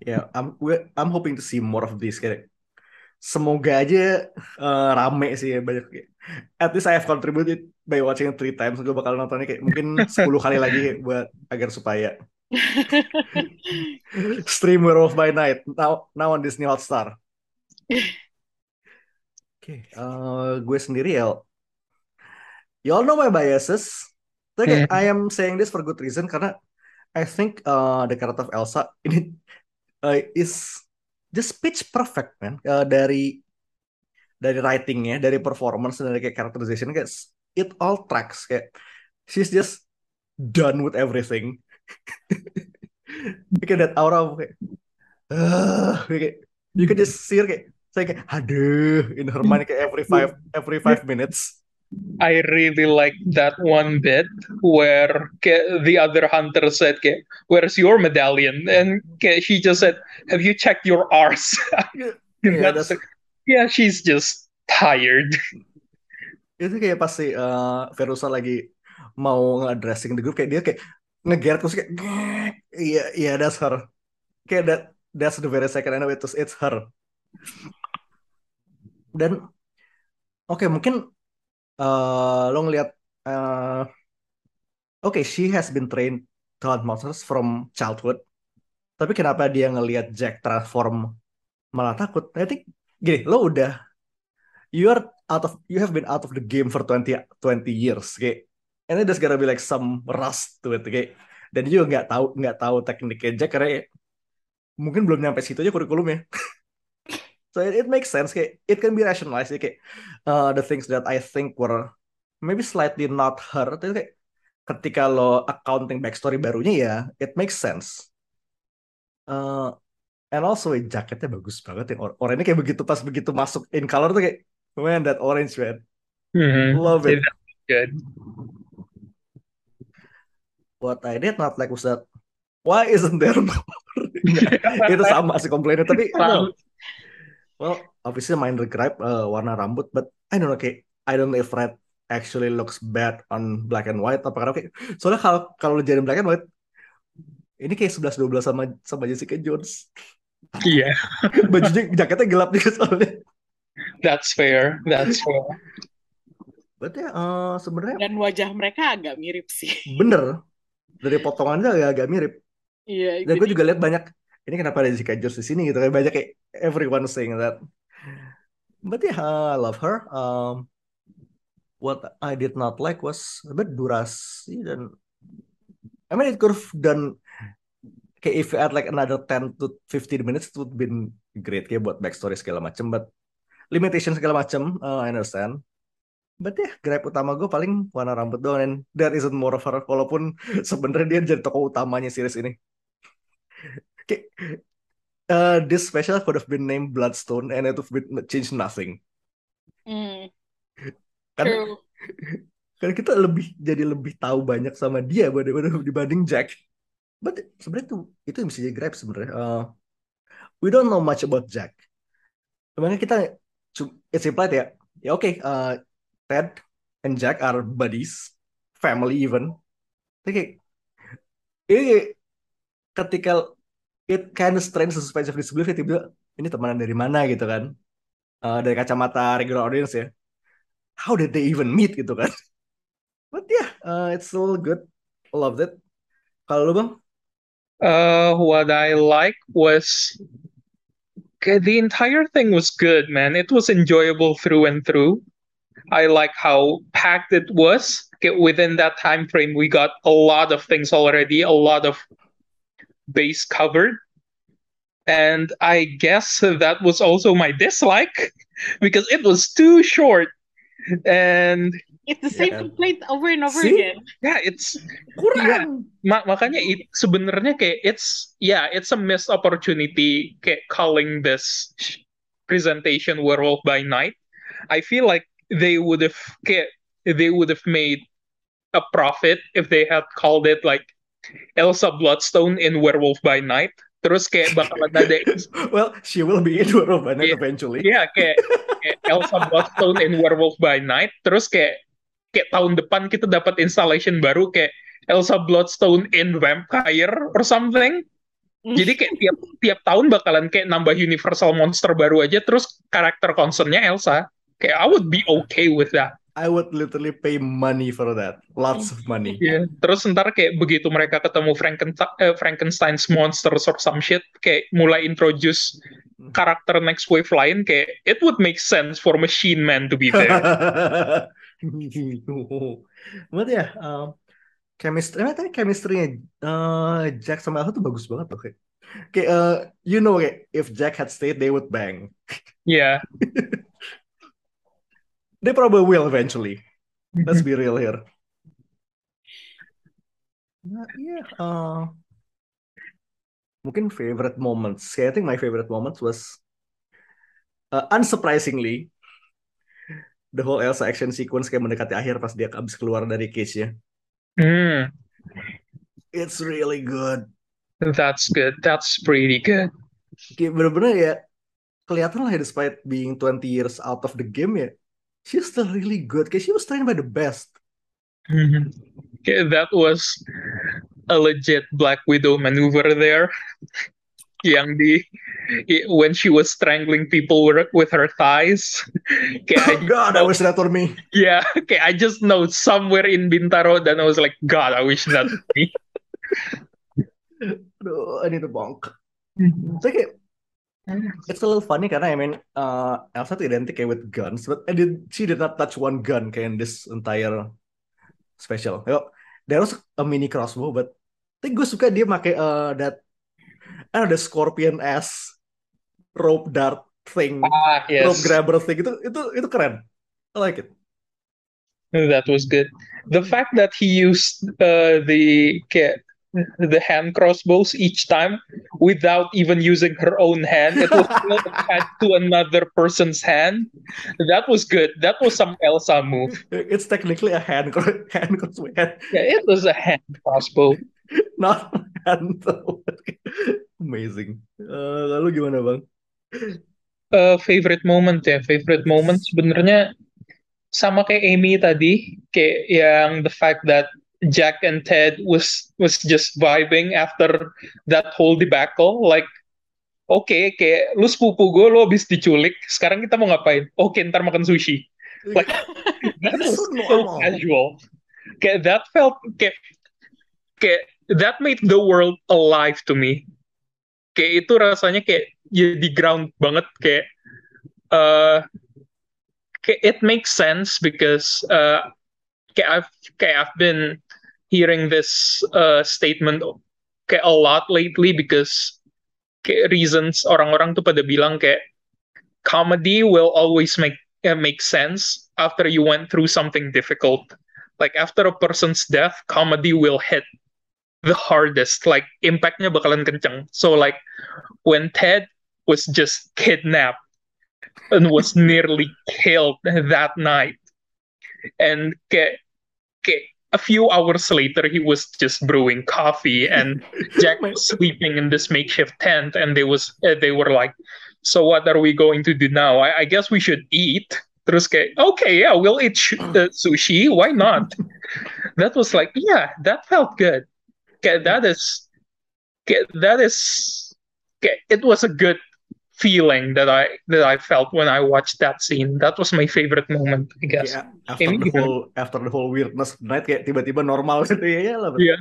A: Ya, I'm I'm hoping to see more of this kayak semoga aja eh, rame sih ya banyak kayak. At least I have contributed by watching it three times. Gue bakal nontonnya kayak mungkin 10 kali lagi buat agar supaya stream Werewolf by Night now now on Disney Hotstar. Oke, eh, gue sendiri ya. You all know my biases. Tapi I am saying this for good reason karena I think uh, the character of Elsa ini uh, is just pitch perfect man Uh, dari dari writingnya, dari performance, dari kayak characterization kayak it all tracks kayak she's just done with everything. kayak that aura of kayak, uh, kayak you can just see her kayak saya kayak aduh in her mind kayak every five every five minutes.
B: I really like that one bit where ke- the other hunter said, "Where's your medallion?" And ke, she just said, "Have you checked your arse?"
A: Yeah,
B: that's-
A: that's-
B: yeah, she's just tired.
A: itu kayak pas si uh, Verusa lagi mau nge-addressing the group kayak dia kayak ngegeret terus kayak iya iya that's her kayak that that's the very second I know it was it's her dan oke mungkin uh, lo ngelihat uh, oke she has been trained to hunt monsters from childhood. Tapi kenapa dia ngelihat Jack transform malah takut? I think gini lo udah you are out of you have been out of the game for 20 20 years kayak and then there's gotta be like some rust to it kayak dan dia juga nggak tahu nggak tahu tekniknya Jack karena mungkin belum nyampe situ aja kurikulumnya so it, it makes sense. Kayak it can be rationalized. Ya, kayak uh, the things that I think were maybe slightly not her tapi kayak ketika lo accounting backstory barunya ya it makes sense. Uh, and also ya, jaketnya bagus banget yang or oranye kayak begitu pas begitu masuk in color tuh kayak man that orange man.
B: Mhm.
A: love it.
B: Good.
A: what I did not like was that why isn't there more? Itu sama sih komplainnya. Tapi. Well obviously minor gripe uh, warna rambut but I don't know kayak I don't know if red actually looks bad on black and white apa karena kayak soalnya kalau kalau jadi black and white ini kayak 11 12 sama sama Jessica Jones
B: Yeah,
A: bajunya jaketnya gelap juga soalnya
B: that's fair. That's fair.
A: but ya uh, sebenarnya
C: Dan wajah mereka agak mirip sih.
A: bener dari potongannya agak, agak mirip
C: Iya,
A: dan gue juga lihat banyak ini kenapa ada Jessica Jones di sini? gitu kayak banyak kayak everyone saying that. But yeah I love her. Um, what I did not like was a bit durasi dan I mean it could have done kayak if you add like another 10 to 15 minutes it would been great kayak buat backstory segala macem but limitation segala macem uh, I understand. But ya, gripe utama gue paling warna rambut doang and there isn't more of her walaupun sebenarnya dia jadi tokoh utamanya series ini. Uh, this special could have been named Bloodstone and it would have been change nothing.
C: Hmm,
A: Karena,
C: true.
A: karena kita lebih jadi lebih tahu banyak sama dia daripada dibanding Jack. but sebenarnya itu itu yang bisa jadi gripe sebenarnya. Uh, we don't know much about Jack. Sebenarnya kita it's implied ya. Ya oke, uh, Ted and Jack are buddies, family even. Tapi kayak ini ketika it kind of strains the suspense of disbelief tiba ini temenan dari mana? gitu kan. Uh, dari kacamata regular audience ya. How did they even meet? gitu kan. But yeah uh, it's all good. Loved it. Kalau lu bang?
B: Uh, what I like was the entire thing was good, man. It was enjoyable through and through. I like how packed it was. Within that time frame, we got a lot of things already, a lot of base covered. And I guess that was also my dislike because it was too short. And
C: It's the same
A: Yeah.
C: complaint over and over
A: See?
C: again.
B: yeah, it's
A: kurang
B: Ma- makanya it, sebenarnya kayak it's yeah it's a missed opportunity kayak calling this presentation werewolf by night I feel like they would have kayak they would have made a profit if they had called it like Elsa Bloodstone in werewolf by night. Terus kayak bakalan ada
A: well she will be in Werewolf by Night
B: Yeah.
A: eventually.
B: Iya kayak, kayak Elsa Bloodstone in Werewolf by Night. Terus kayak kayak tahun depan kita dapat installation baru kayak Elsa Bloodstone in Vampire or something. Jadi kayak tiap tiap tahun bakalan kayak nambah universal monster baru aja. Terus karakter concernnya Elsa. Kayak I would be okay with that
A: I would literally pay money for that lots of money
B: Iya. Terus ntar kayak begitu mereka ketemu Frankenstein, eh, Frankenstein's monsters or some shit, kayak mulai introduce karakter next wave lain, kayak it would make sense for Machine Man to be there.
A: But ya, um, chemistry, emang tadi chemistry-nya uh, Jack sama Elsa tuh bagus banget loh kayak. Kayak, uh, you know kayak, if Jack had stayed, they would bang.
B: Yeah.
A: They probably will eventually. Let's be real here. Nah, yeah, uh, mungkin favorite moments. Yeah, I think my favorite moments was, uh, unsurprisingly, the whole Elsa action sequence kayak mendekati akhir pas dia habis keluar dari cage-nya.
B: Hmm,
A: It's really good.
B: that's good. That's pretty good.
A: Kayak bener-bener ya kelihatan lah ya despite being 20 years out of the game ya. She's still really good. Kayak she was trained by the best.
B: Mhm. Okay, that was a legit Black Widow maneuver there. Yang di i- when she was strangling people with, her thighs. I
A: Oh God, I wish that were me.
B: Yeah, okay. I just know somewhere in Bintaro, then I was like, God, I wish that was me.
A: Aduh, I need a bonk. Tapi kayak it's a little funny karena I mean uh, Elsa tuh identik kayak with guns, but I did she did not touch one gun kayak in this entire special. Yo, there was a mini crossbow, but I think gue suka dia pakai uh, that know, the scorpion ass rope dart thing,
B: Ah,
A: rope
B: yes.
A: grabber thing itu itu itu keren. I like it.
B: That was good. The fact that he used uh, the ca- the hand crossbows each time without even using her own hand, it was still attached to another person's hand. That was good. That was some Elsa move.
A: It's technically a hand hand crossbow, hand,
B: Yeah, it was a hand crossbow.
A: not hand. Amazing. Uh, lalu gimana bang?
B: Uh, favorite moment ya, favorite moment sebenarnya sama kayak Amy tadi, kayak yang the fact that Jack and Ted was was just vibing after that whole debacle, like oke kayak lu sepupu gue lo habis diculik, sekarang kita mau ngapain? Oke ntar makan sushi. Like that was
A: So
B: casual. Kayak that felt kayak kayak that made the world alive to me. Kayak itu rasanya kayak ya di ground banget kayak uh, kayak it makes sense because uh, kayak I've kayak I've been hearing this uh, statement kayak a lot lately because kayak reasons orang-orang tuh pada bilang kayak comedy will always make uh, make sense after you went through something difficult. Like after a person's death, comedy will hit the hardest. Like impactnya bakalan kenceng. So like when Ted was just kidnapped and was nearly killed that night, and kayak kayak a few hours later he was just brewing coffee and Jack was sleeping in this makeshift tent and they was uh, they were like so what are we going to do now? I, I guess we should eat terus kayak okay yeah we'll eat sh- uh, sushi. Why not? That was like yeah that felt good. Kayak that is kayak that is kayak it was a good feeling that I that I felt when I watched that scene. That was my favorite moment, I guess.
A: Kayak after
B: Ini
A: the
B: gimana?
A: whole after the whole weirdness night kayak tiba-tiba normal gitu ya ya lah.
B: Iya.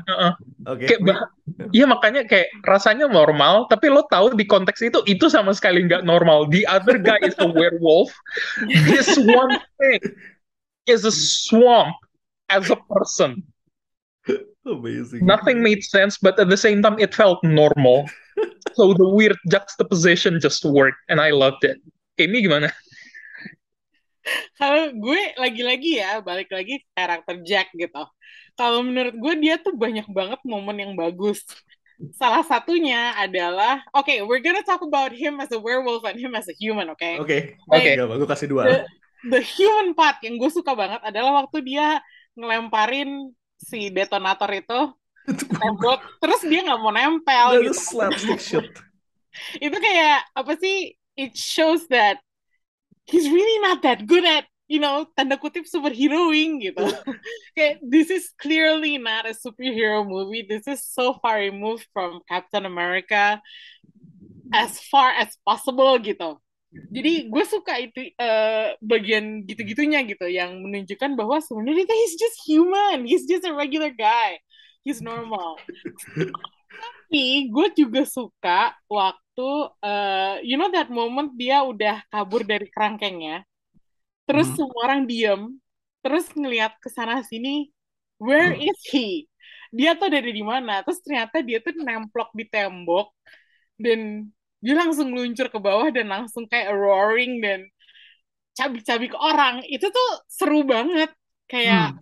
A: Oke.
B: Kayak bah- Iya makanya kayak rasanya normal, tapi lo tahu di konteks itu itu sama sekali nggak normal. The other guy is a werewolf. This one thing is a swamp as a person.
A: Amazing.
B: Nothing made sense, but at the same time it felt normal. So the weird juxtaposition just worked, and I loved it. Amy gimana?
C: Kalau gue lagi-lagi ya, balik lagi ke karakter Jack gitu. Kalau menurut gue dia tuh banyak banget momen yang bagus. Salah satunya adalah, oke, we're gonna talk about him as a werewolf and him as a human, oke?
A: Oke.
B: Oke.
A: Gak, gue kasih
C: The,
A: dua.
C: the human part yang gue suka banget adalah waktu dia ngelemparin si detonator itu tembok, terus dia nggak mau nempel gitu.
A: slapstick shit.
C: Itu kayak apa sih? It shows that he's really not that good at you know tanda kutip superheroing gitu. kayak this is clearly not a superhero movie. This is so far removed from Captain America as far as possible gitu. Jadi gue suka itu eh, bagian gitu-gitunya gitu yang menunjukkan bahwa sebenarnya he's just human, he's just a regular guy, he's normal. Tapi gue juga suka waktu eh, you know that moment dia udah kabur dari kerangkengnya, terus
A: Mhm.
C: semua orang diem, terus ngelihat ke sana sini, where is he? Dia tuh dari di mana? Terus ternyata dia tuh nemplok di tembok dan dia langsung meluncur ke bawah dan langsung kayak roaring dan cabik-cabik orang. Itu tuh seru banget. Kayak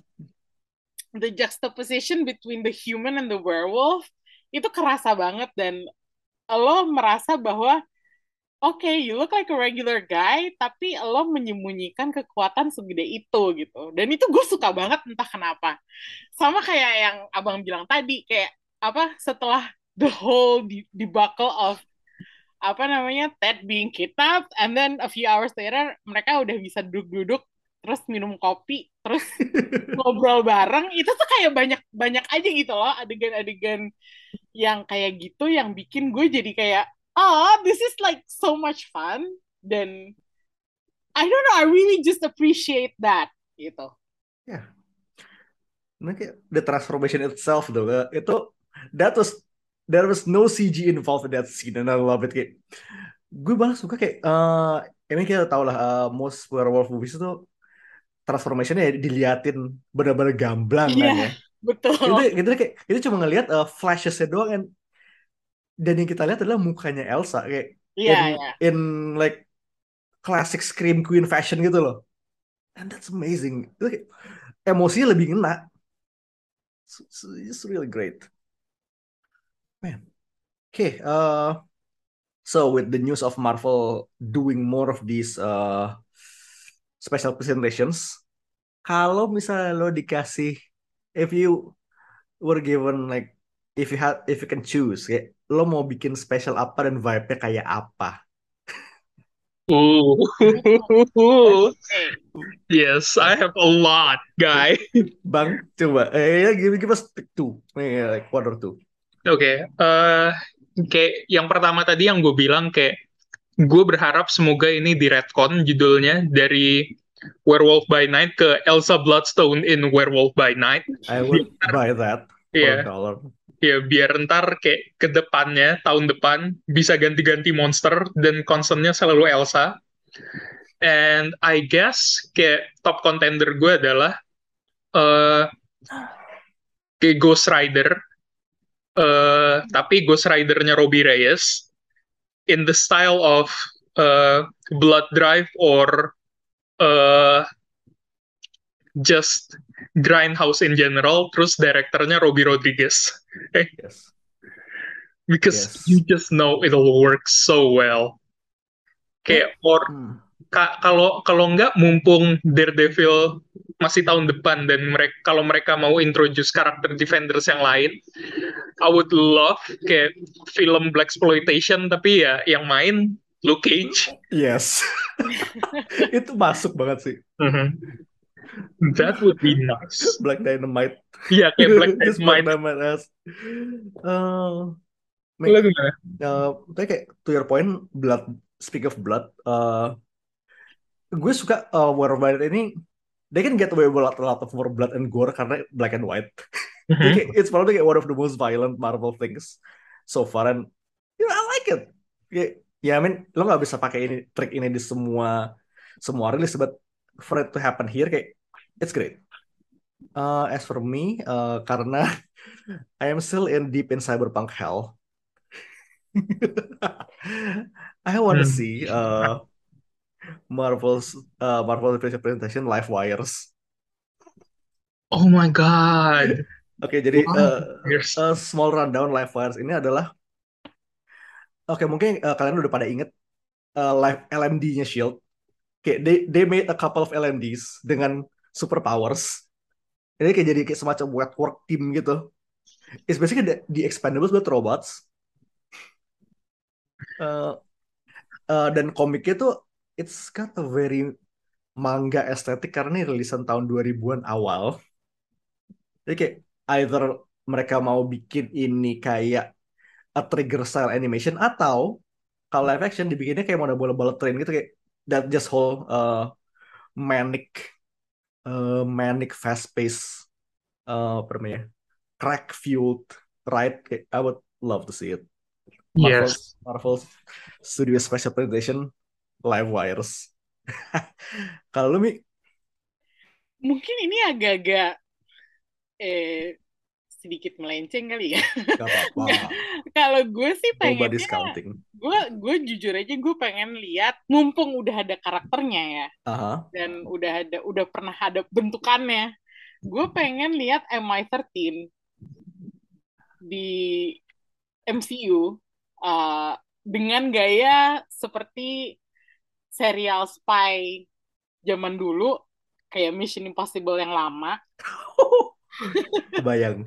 C: the juxtaposition between the human and the werewolf itu kerasa banget dan lo merasa bahwa oke, you look like a regular guy, tapi lo menyembunyikan kekuatan segede itu gitu. Dan itu gue suka banget entah kenapa. Sama kayak yang abang bilang tadi, kayak apa setelah the whole de- debacle of apa namanya Ted being kidnapped, and then a few hours later mereka udah bisa duduk-duduk terus minum kopi terus ngobrol bareng itu tuh kayak banyak banyak aja gitu loh adegan-adegan yang kayak gitu yang bikin gue jadi kayak oh this is like so much fun. Dan I don't know I really just appreciate that gitu.
A: Nah, kayak the transformation itself eh, itu that was there was no CG involved in that scene and I love it kayak. Gue malah suka kayak eh ini kita tau lah eh, most werewolf movies itu transformationnya diliatin benar-benar gamblang kan
C: Iya.
A: ya.
C: betul.
A: Itu kita kayak kita cuma ngelihat eh, flashes-nya doang and, dan yang kita lihat adalah mukanya Elsa kayak in,
C: iya. iya
A: in like classic scream queen fashion gitu loh. And that's amazing. Itu kayak, emosinya lebih ngena. It's, it's- it's really great. Man. Okay uh so with the news of Marvel doing more of these uh special presentations kalau misalnya lo dikasih if you were given like if you had if you can choose kayak lo mau bikin special apa dan vibe-nya kayak apa
B: Ooh. Yes, I have a lot, guy.
A: Bang, coba. Eh, ya, give, give us two. Eh, like one or two.
B: Oke, eh kayak yang pertama tadi yang gue bilang kayak gue berharap semoga ini di retcon judulnya dari Werewolf by Night ke Elsa Bloodstone in Werewolf by Night.
A: I would buy that
B: Iya,
A: dollar.
B: ya biar ntar kayak ke depannya tahun depan bisa ganti-ganti monster dan concernnya selalu Elsa. And I guess kayak top contender gue adalah eh kayak Ghost Rider. eh tapi Ghost Rider-nya Robbie Reyes in the style of eh, Blood Drive or eh just Grindhouse in general, terus direkturnya Robbie Rodriguez.
A: Yes.
B: Because
A: Yes.
B: you just know it'll work so well. Kayak or
A: Hmm.
B: Ka- kalau kalau nggak mumpung Daredevil masih tahun depan dan mereka kalau mereka mau introduce karakter Defenders yang lain, I would love kayak film black exploitation tapi ya yang main Luke Cage.
A: Yes. Itu masuk banget sih.
B: Mhm. That would be nice.
A: Black Dynamite.
B: Iya kayak Black
A: Just Black
B: Dynamite.
A: Dynamite as. Uh, uh, kayak to your point, blood. Speak of blood, uh, gue suka uh, War of Blood ini. They can get away with a lot, a lot of more blood and gore karena black and white.
B: Mhm.
A: kayak, it's probably kayak one of the most violent Marvel things so far and you know, I like it. Ya I mean lo nggak bisa pakai ini trik ini di semua semua rilis, but for it to happen here kayak it's great. Uh, as for me, uh, karena I am still in deep in cyberpunk hell. I want to
B: Hmm.
A: see uh, Marvel's uh, Marvel presentation live wires.
B: Oh my god.
A: Oke, jadi
B: Wow.
A: uh, a small rundown live wires ini adalah Oke, mungkin uh, kalian udah pada inget uh, live LMD-nya Shield. Oke, they they made a couple of LMDs dengan superpowers. Ini kayak jadi kayak semacam work team gitu. It's basically the, the Expendables but robots. Uh, uh, dan komiknya tuh it's got a very manga estetik karena ini rilisan tahun 2000-an awal. Jadi kayak either mereka mau bikin ini kayak a trigger style animation atau kalau live action dibikinnya kayak model bola bullet train gitu kayak that just whole uh, manic uh, manic fast pace uh, apa namanya crack fueled ride kayak I would love to see it Marvel
B: Yes.
A: Marvel Studio Special Presentation live wires. Kalau lu Mi?
C: Mungkin ini agak-agak eh sedikit melenceng kali ya.
A: gak apa-apa.
C: Kalau gue sih
A: counting
C: gue gue jujur aja gue pengen lihat, mumpung udah ada karakternya ya,
A: aha.
C: dan udah ada udah pernah ada bentukannya, gue pengen lihat MI13 di MCU uh, dengan gaya seperti serial spy zaman dulu, kayak Mission Impossible yang lama,
A: kebayang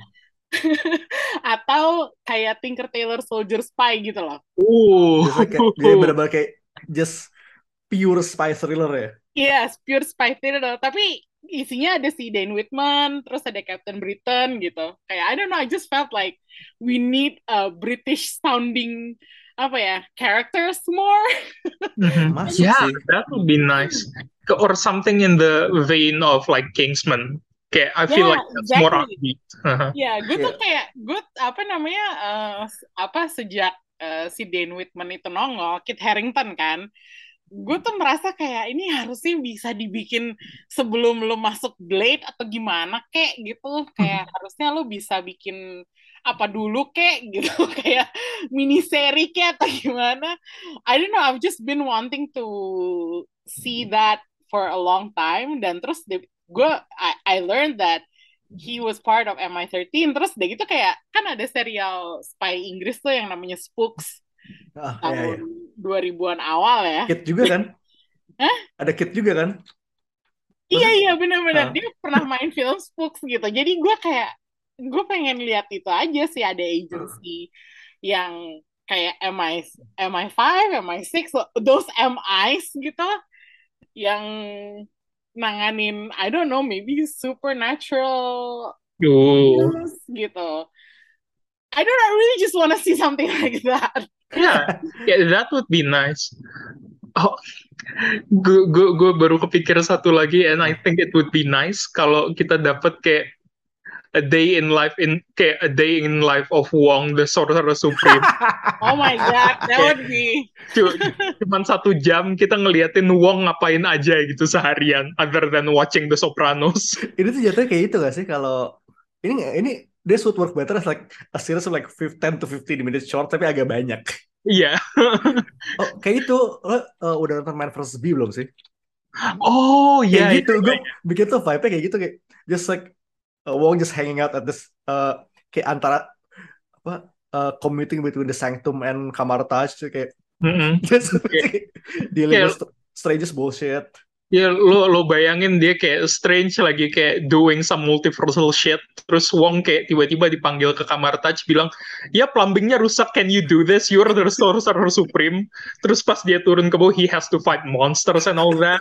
C: atau kayak Tinker Tailor Soldier Spy gitu loh.
B: Uh.
A: Kayak, dia bener-bener kayak just pure spy thriller ya
C: Iya, pure spy thriller. Tapi isinya ada si Dane Whitman, terus ada Captain Britain gitu. Kayak I don't know, I just felt like we need a British sounding apa ya characters more.
B: Mhm.
A: Masuk
B: Yeah,
A: sih.
B: that would be nice. Ke- Or something in the vein of like Kingsman. Kayak I feel
C: Yeah,
B: like that's more
C: exactly.
B: upbeat. Uh-huh.
C: Ya, gue tuh
A: Iya.
C: kayak gue apa namanya eh, s- apa sejak eh, si Dane Whitman itu nongol, Kit Harington kan. Gue tuh merasa kayak ini harusnya bisa dibikin sebelum lo masuk Blade atau gimana kek gitu. Kayak harusnya lo bisa bikin apa dulu kek gitu kayak mini seri kek atau gimana. I don't know, I've just been wanting to see that for a long time dan terus gue I, I learned that he was part of MI13 terus udah gitu kayak kan ada serial spy Inggris tuh yang namanya Spooks
A: Ah, iya, iya.
C: tahun 2000-an awal ya
A: Kit juga kan?
C: Hah?
A: Ada Kit juga kan?
C: iya iya benar-benar
A: Ah.
C: dia pernah main film Spooks gitu jadi gue kayak gue pengen lihat itu aja sih ada agency yang kayak MI MI5 MI6 those MIs gitu yang nanganin I don't know maybe supernatural news gitu I don't know, I really just want to see something like that.
B: Yeah, yeah, that would be nice. Oh, gue gue gue baru kepikir satu lagi, and I think it would be nice kalau kita dapat kayak a day in life in kayak a day in life of Wong the Sorcerer Supreme.
C: Oh my god, that would be
B: Cu- Cuman satu jam kita ngeliatin Wong ngapain aja gitu seharian, other than watching The Sopranos.
A: Ini tuh jatuhnya kayak itu gak sih kalau ini ini this would work better as like a series of like 5, 10 to 15 minutes short tapi agak banyak.
B: Iya.
A: Oh, kayak itu lo uh, udah nonton Man vs. Bee belum sih?
B: Oh
A: Kayak
B: iya.
A: gitu,
B: iya,
A: gue
B: iya.
A: bikin tuh vibe-nya kayak gitu kayak just like uh, Wong just hanging out at this uh, kayak antara apa uh, commuting between the sanctum and kamar Taj kayak just
B: Kayak-
A: dealing with strangest bullshit.
B: Ya lo lo bayangin dia kayak Strange lagi kayak doing some multiversal shit. Terus Wong kayak tiba-tiba dipanggil ke kamar touch bilang ya plumbingnya rusak can you do this? You're the sorcerer supreme. Terus pas dia turun ke bawah he has to fight monsters and all that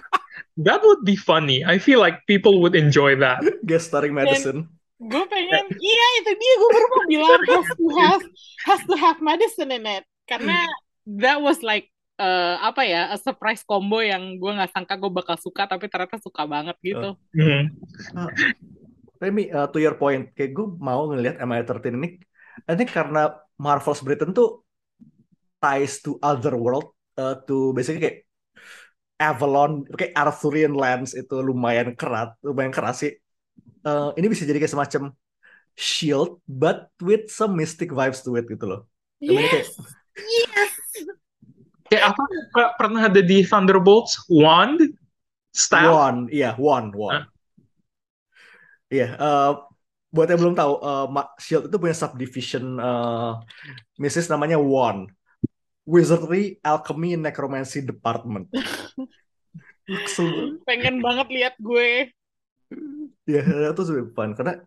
B: that would be funny. I feel like people would enjoy that.
A: Guest starring Madison.
C: gue pengen iya itu dia gue baru mau bilang has to have has to have medicine in it. Karena that was like eh, apa ya a surprise combo yang gue nggak sangka gue bakal suka tapi ternyata suka banget gitu.
B: Hmm.
A: Remy, uh, to your point, kayak gue mau ngelihat MI13 ini, ini karena Marvel's Britain tuh ties to other world, uh, to basically kayak Avalon, kayak Arthurian lands itu lumayan kerat, lumayan keras sih. Uh, ini bisa jadi kayak semacam shield, but with some mystic vibes to it gitu loh. Emangnya kayak,
C: yes! Yes!
B: Kayak apa? Pernah ada di Thunderbolts? Wand? Staff?
A: One, iya, one, one. Iya, eh, buat yang belum tahu, eh, Ma- Shield itu punya subdivision eh missis namanya One, Wizardry, Alchemy, Necromancy Department.
C: Pengen banget lihat gue
A: Ya, itu super fun karena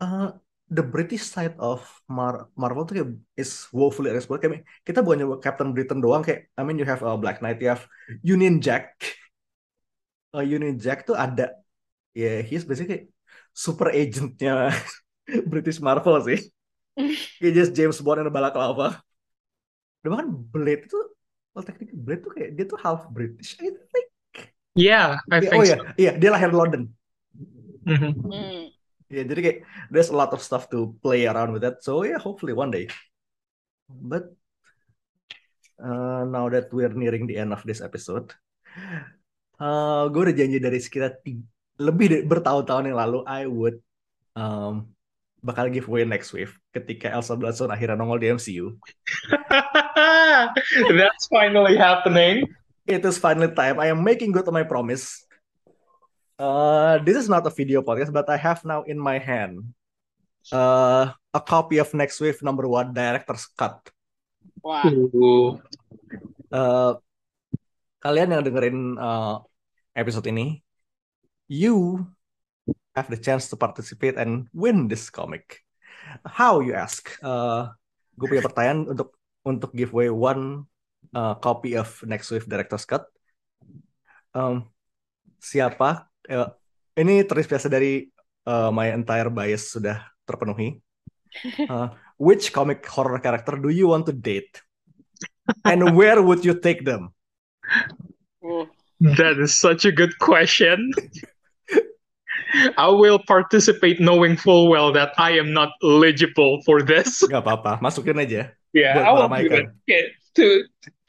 A: eh, the British side of Mar- Marvel tuh kayak is woefully exploited. Kayak kita bukannya Captain Britain doang kayak, I mean you have uh, Black Knight, you have Union Jack. Uh, Union Jack tuh ada, ya he's basically super agentnya British Marvel sih. Kayak just James Bond yang balaclava. Dan bahkan Blade itu, well technically Blade tuh kayak dia tuh half British, I think.
B: yeah I think
A: oh iya,
B: so
A: iya dia lahir London.
B: Mhm.
C: Hmm.
A: Ya, jadi kayak there's a lot of stuff to play around with that. So yeah, hopefully one day. But uh, now that we're nearing the end of this episode, uh, gue udah janji dari sekitar lebih dari bertahun-tahun yang lalu, I would um, bakal giveaway next wave ketika Elsa Bloodstone akhirnya nongol di MCU.
B: that's finally happening
A: It is finally time. I am making good on my promise. Uh, this is not a video podcast, but I have now in my hand uh, a copy of Next Wave number one director's cut.
C: wah
B: Ooh.
A: Uh, kalian yang dengerin uh, episode ini, you have the chance to participate and win this comic. How you ask? Uh, gue punya pertanyaan untuk untuk giveaway one uh, copy of Next Wave Director's Cut. Um, siapa? eh, ini terinspirasi dari uh, my entire bias sudah terpenuhi. Uh, which comic horror character do you want to date? And where would you take them?
C: Uh,
B: That is such a good question. I will participate knowing full well that I am not eligible for this.
A: Gak apa-apa, masukin aja.
B: Yeah, I
A: meramaikan.
B: it. Get to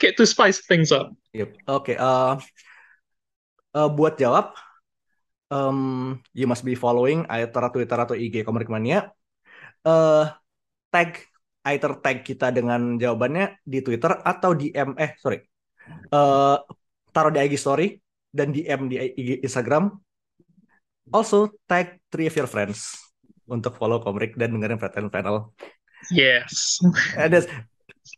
B: get to spice things up.
A: Yep. Oke, eh, eh, buat jawab, um, you must be following either Twitter atau IG Komik Mania. Eh, tag, either tag kita dengan jawabannya di Twitter atau DM, eh sorry, Eh, taruh di IG Story dan DM di IG Instagram. Also tag three of your friends untuk follow Komik dan dengerin and Panel.
B: Yes.
A: And, that's-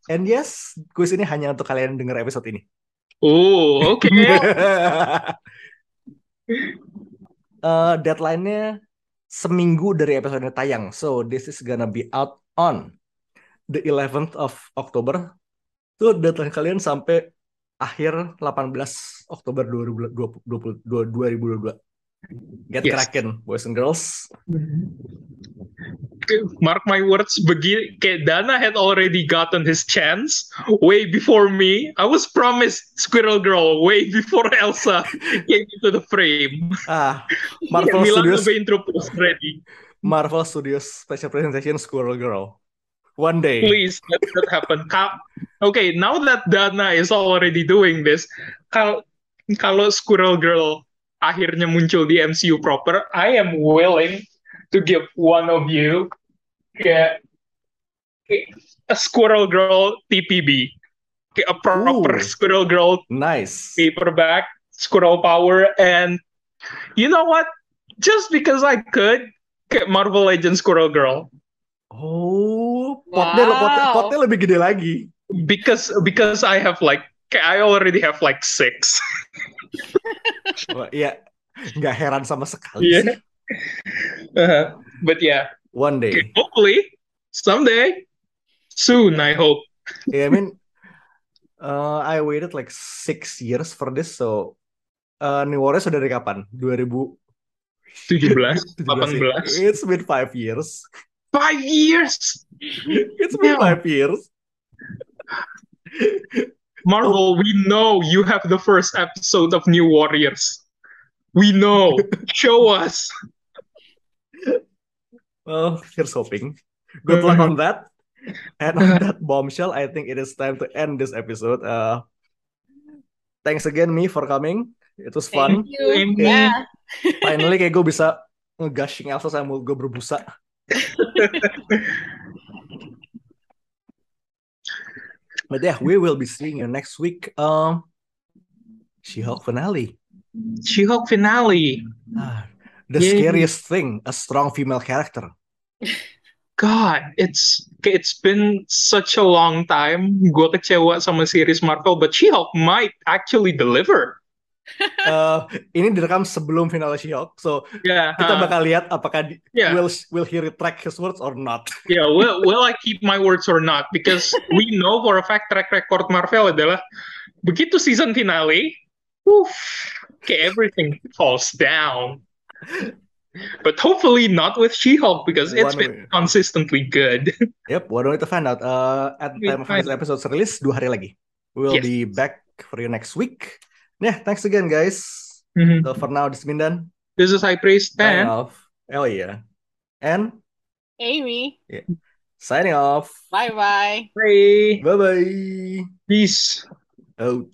A: and yes, kuis ini hanya untuk kalian denger episode ini.
B: Oh, okay.
A: Eh, deadline-nya seminggu dari episode ini tayang. So this is gonna be out on the 11th of October. Tuh deadline kalian sampai akhir 18 Oktober 2022. 2022. Get
B: Yes.
A: cracking, boys and girls.
B: Mark my words, kayak Dana had already gotten his chance way before me. I was promised Squirrel Girl way before Elsa came into the frame.
A: Ah, Marvel Studios,
B: introduced ready.
A: Marvel Studios Special Presentation Squirrel Girl. One day.
B: Please let that happen. Ka- okay, now that Dana is already doing this, kalau Squirrel Girl akhirnya muncul di MCU proper, I am willing to give one of you kayak kayak a Squirrel Girl TPB, kayak a proper
A: Ooh.
B: Squirrel Girl
A: Nice.
B: paperback, Squirrel Power, and you know what? Just because I could, kayak Marvel Legends Squirrel Girl.
A: Oh, potnya,
C: Wow.
A: potnya, potnya lebih gede lagi.
B: because because I have like I already have like six.
A: Wah, Iya, nggak heran sama sekali
B: Yeah. Uh, but yeah,
A: One day.
B: okay, hopefully someday, soon. I hope.
A: Yeah, I mean, uh, I waited like six years for this, so uh, New Warriors sudah dari kapan? 2000
B: 17,
A: 17
B: 18.
A: ya? It's been five years.
B: Five years.
A: It's been
B: Yeah.
A: five years.
B: Marvel, we know you have the first episode of New Warriors. We know. Show us.
A: Well, here's hoping. Good luck on that. And on that bombshell, I think it is time to end this episode. Uh, thanks again, me, for coming. It was fun.
C: Thank you. Yeah.
A: Finally, kayak gue bisa nge-gushing Elsa sambil gue berbusa. But yeah, we will be seeing you next week. Um, She-Hulk finale.
B: She-Hulk finale.
A: Ah, the
B: Yay.
A: scariest thing, a strong female character.
B: God, it's it's been such a long time. Gue kecewa sama series Marvel, but She-Hulk might actually deliver.
A: Uh, ini direkam sebelum finale She-Hulk, so
B: Yeah,
A: kita
B: uh,
A: bakal lihat apakah di-
B: yeah.
A: will will he retract his words or not.
B: yeah. Will will I keep my words or not? Because we know for a fact track record Marvel adalah begitu season finale, woof, okay, everything falls down. But hopefully not with She-Hulk because it's
A: One
B: been
A: way.
B: consistently good.
A: Yep, why don't we find out? Uh, at
B: We
A: time of this episode release, dua hari lagi. We'll
B: Yes.
A: be back for you next week. Yeah, thanks again, guys.
B: Mhm.
A: So for now, this is Mindan.
B: This is High Priest
A: Signing off. Oh yeah. And
C: Amy.
A: signing off.
C: Bye bye.
B: Bye.
A: Bye bye.
B: Peace.
A: Out.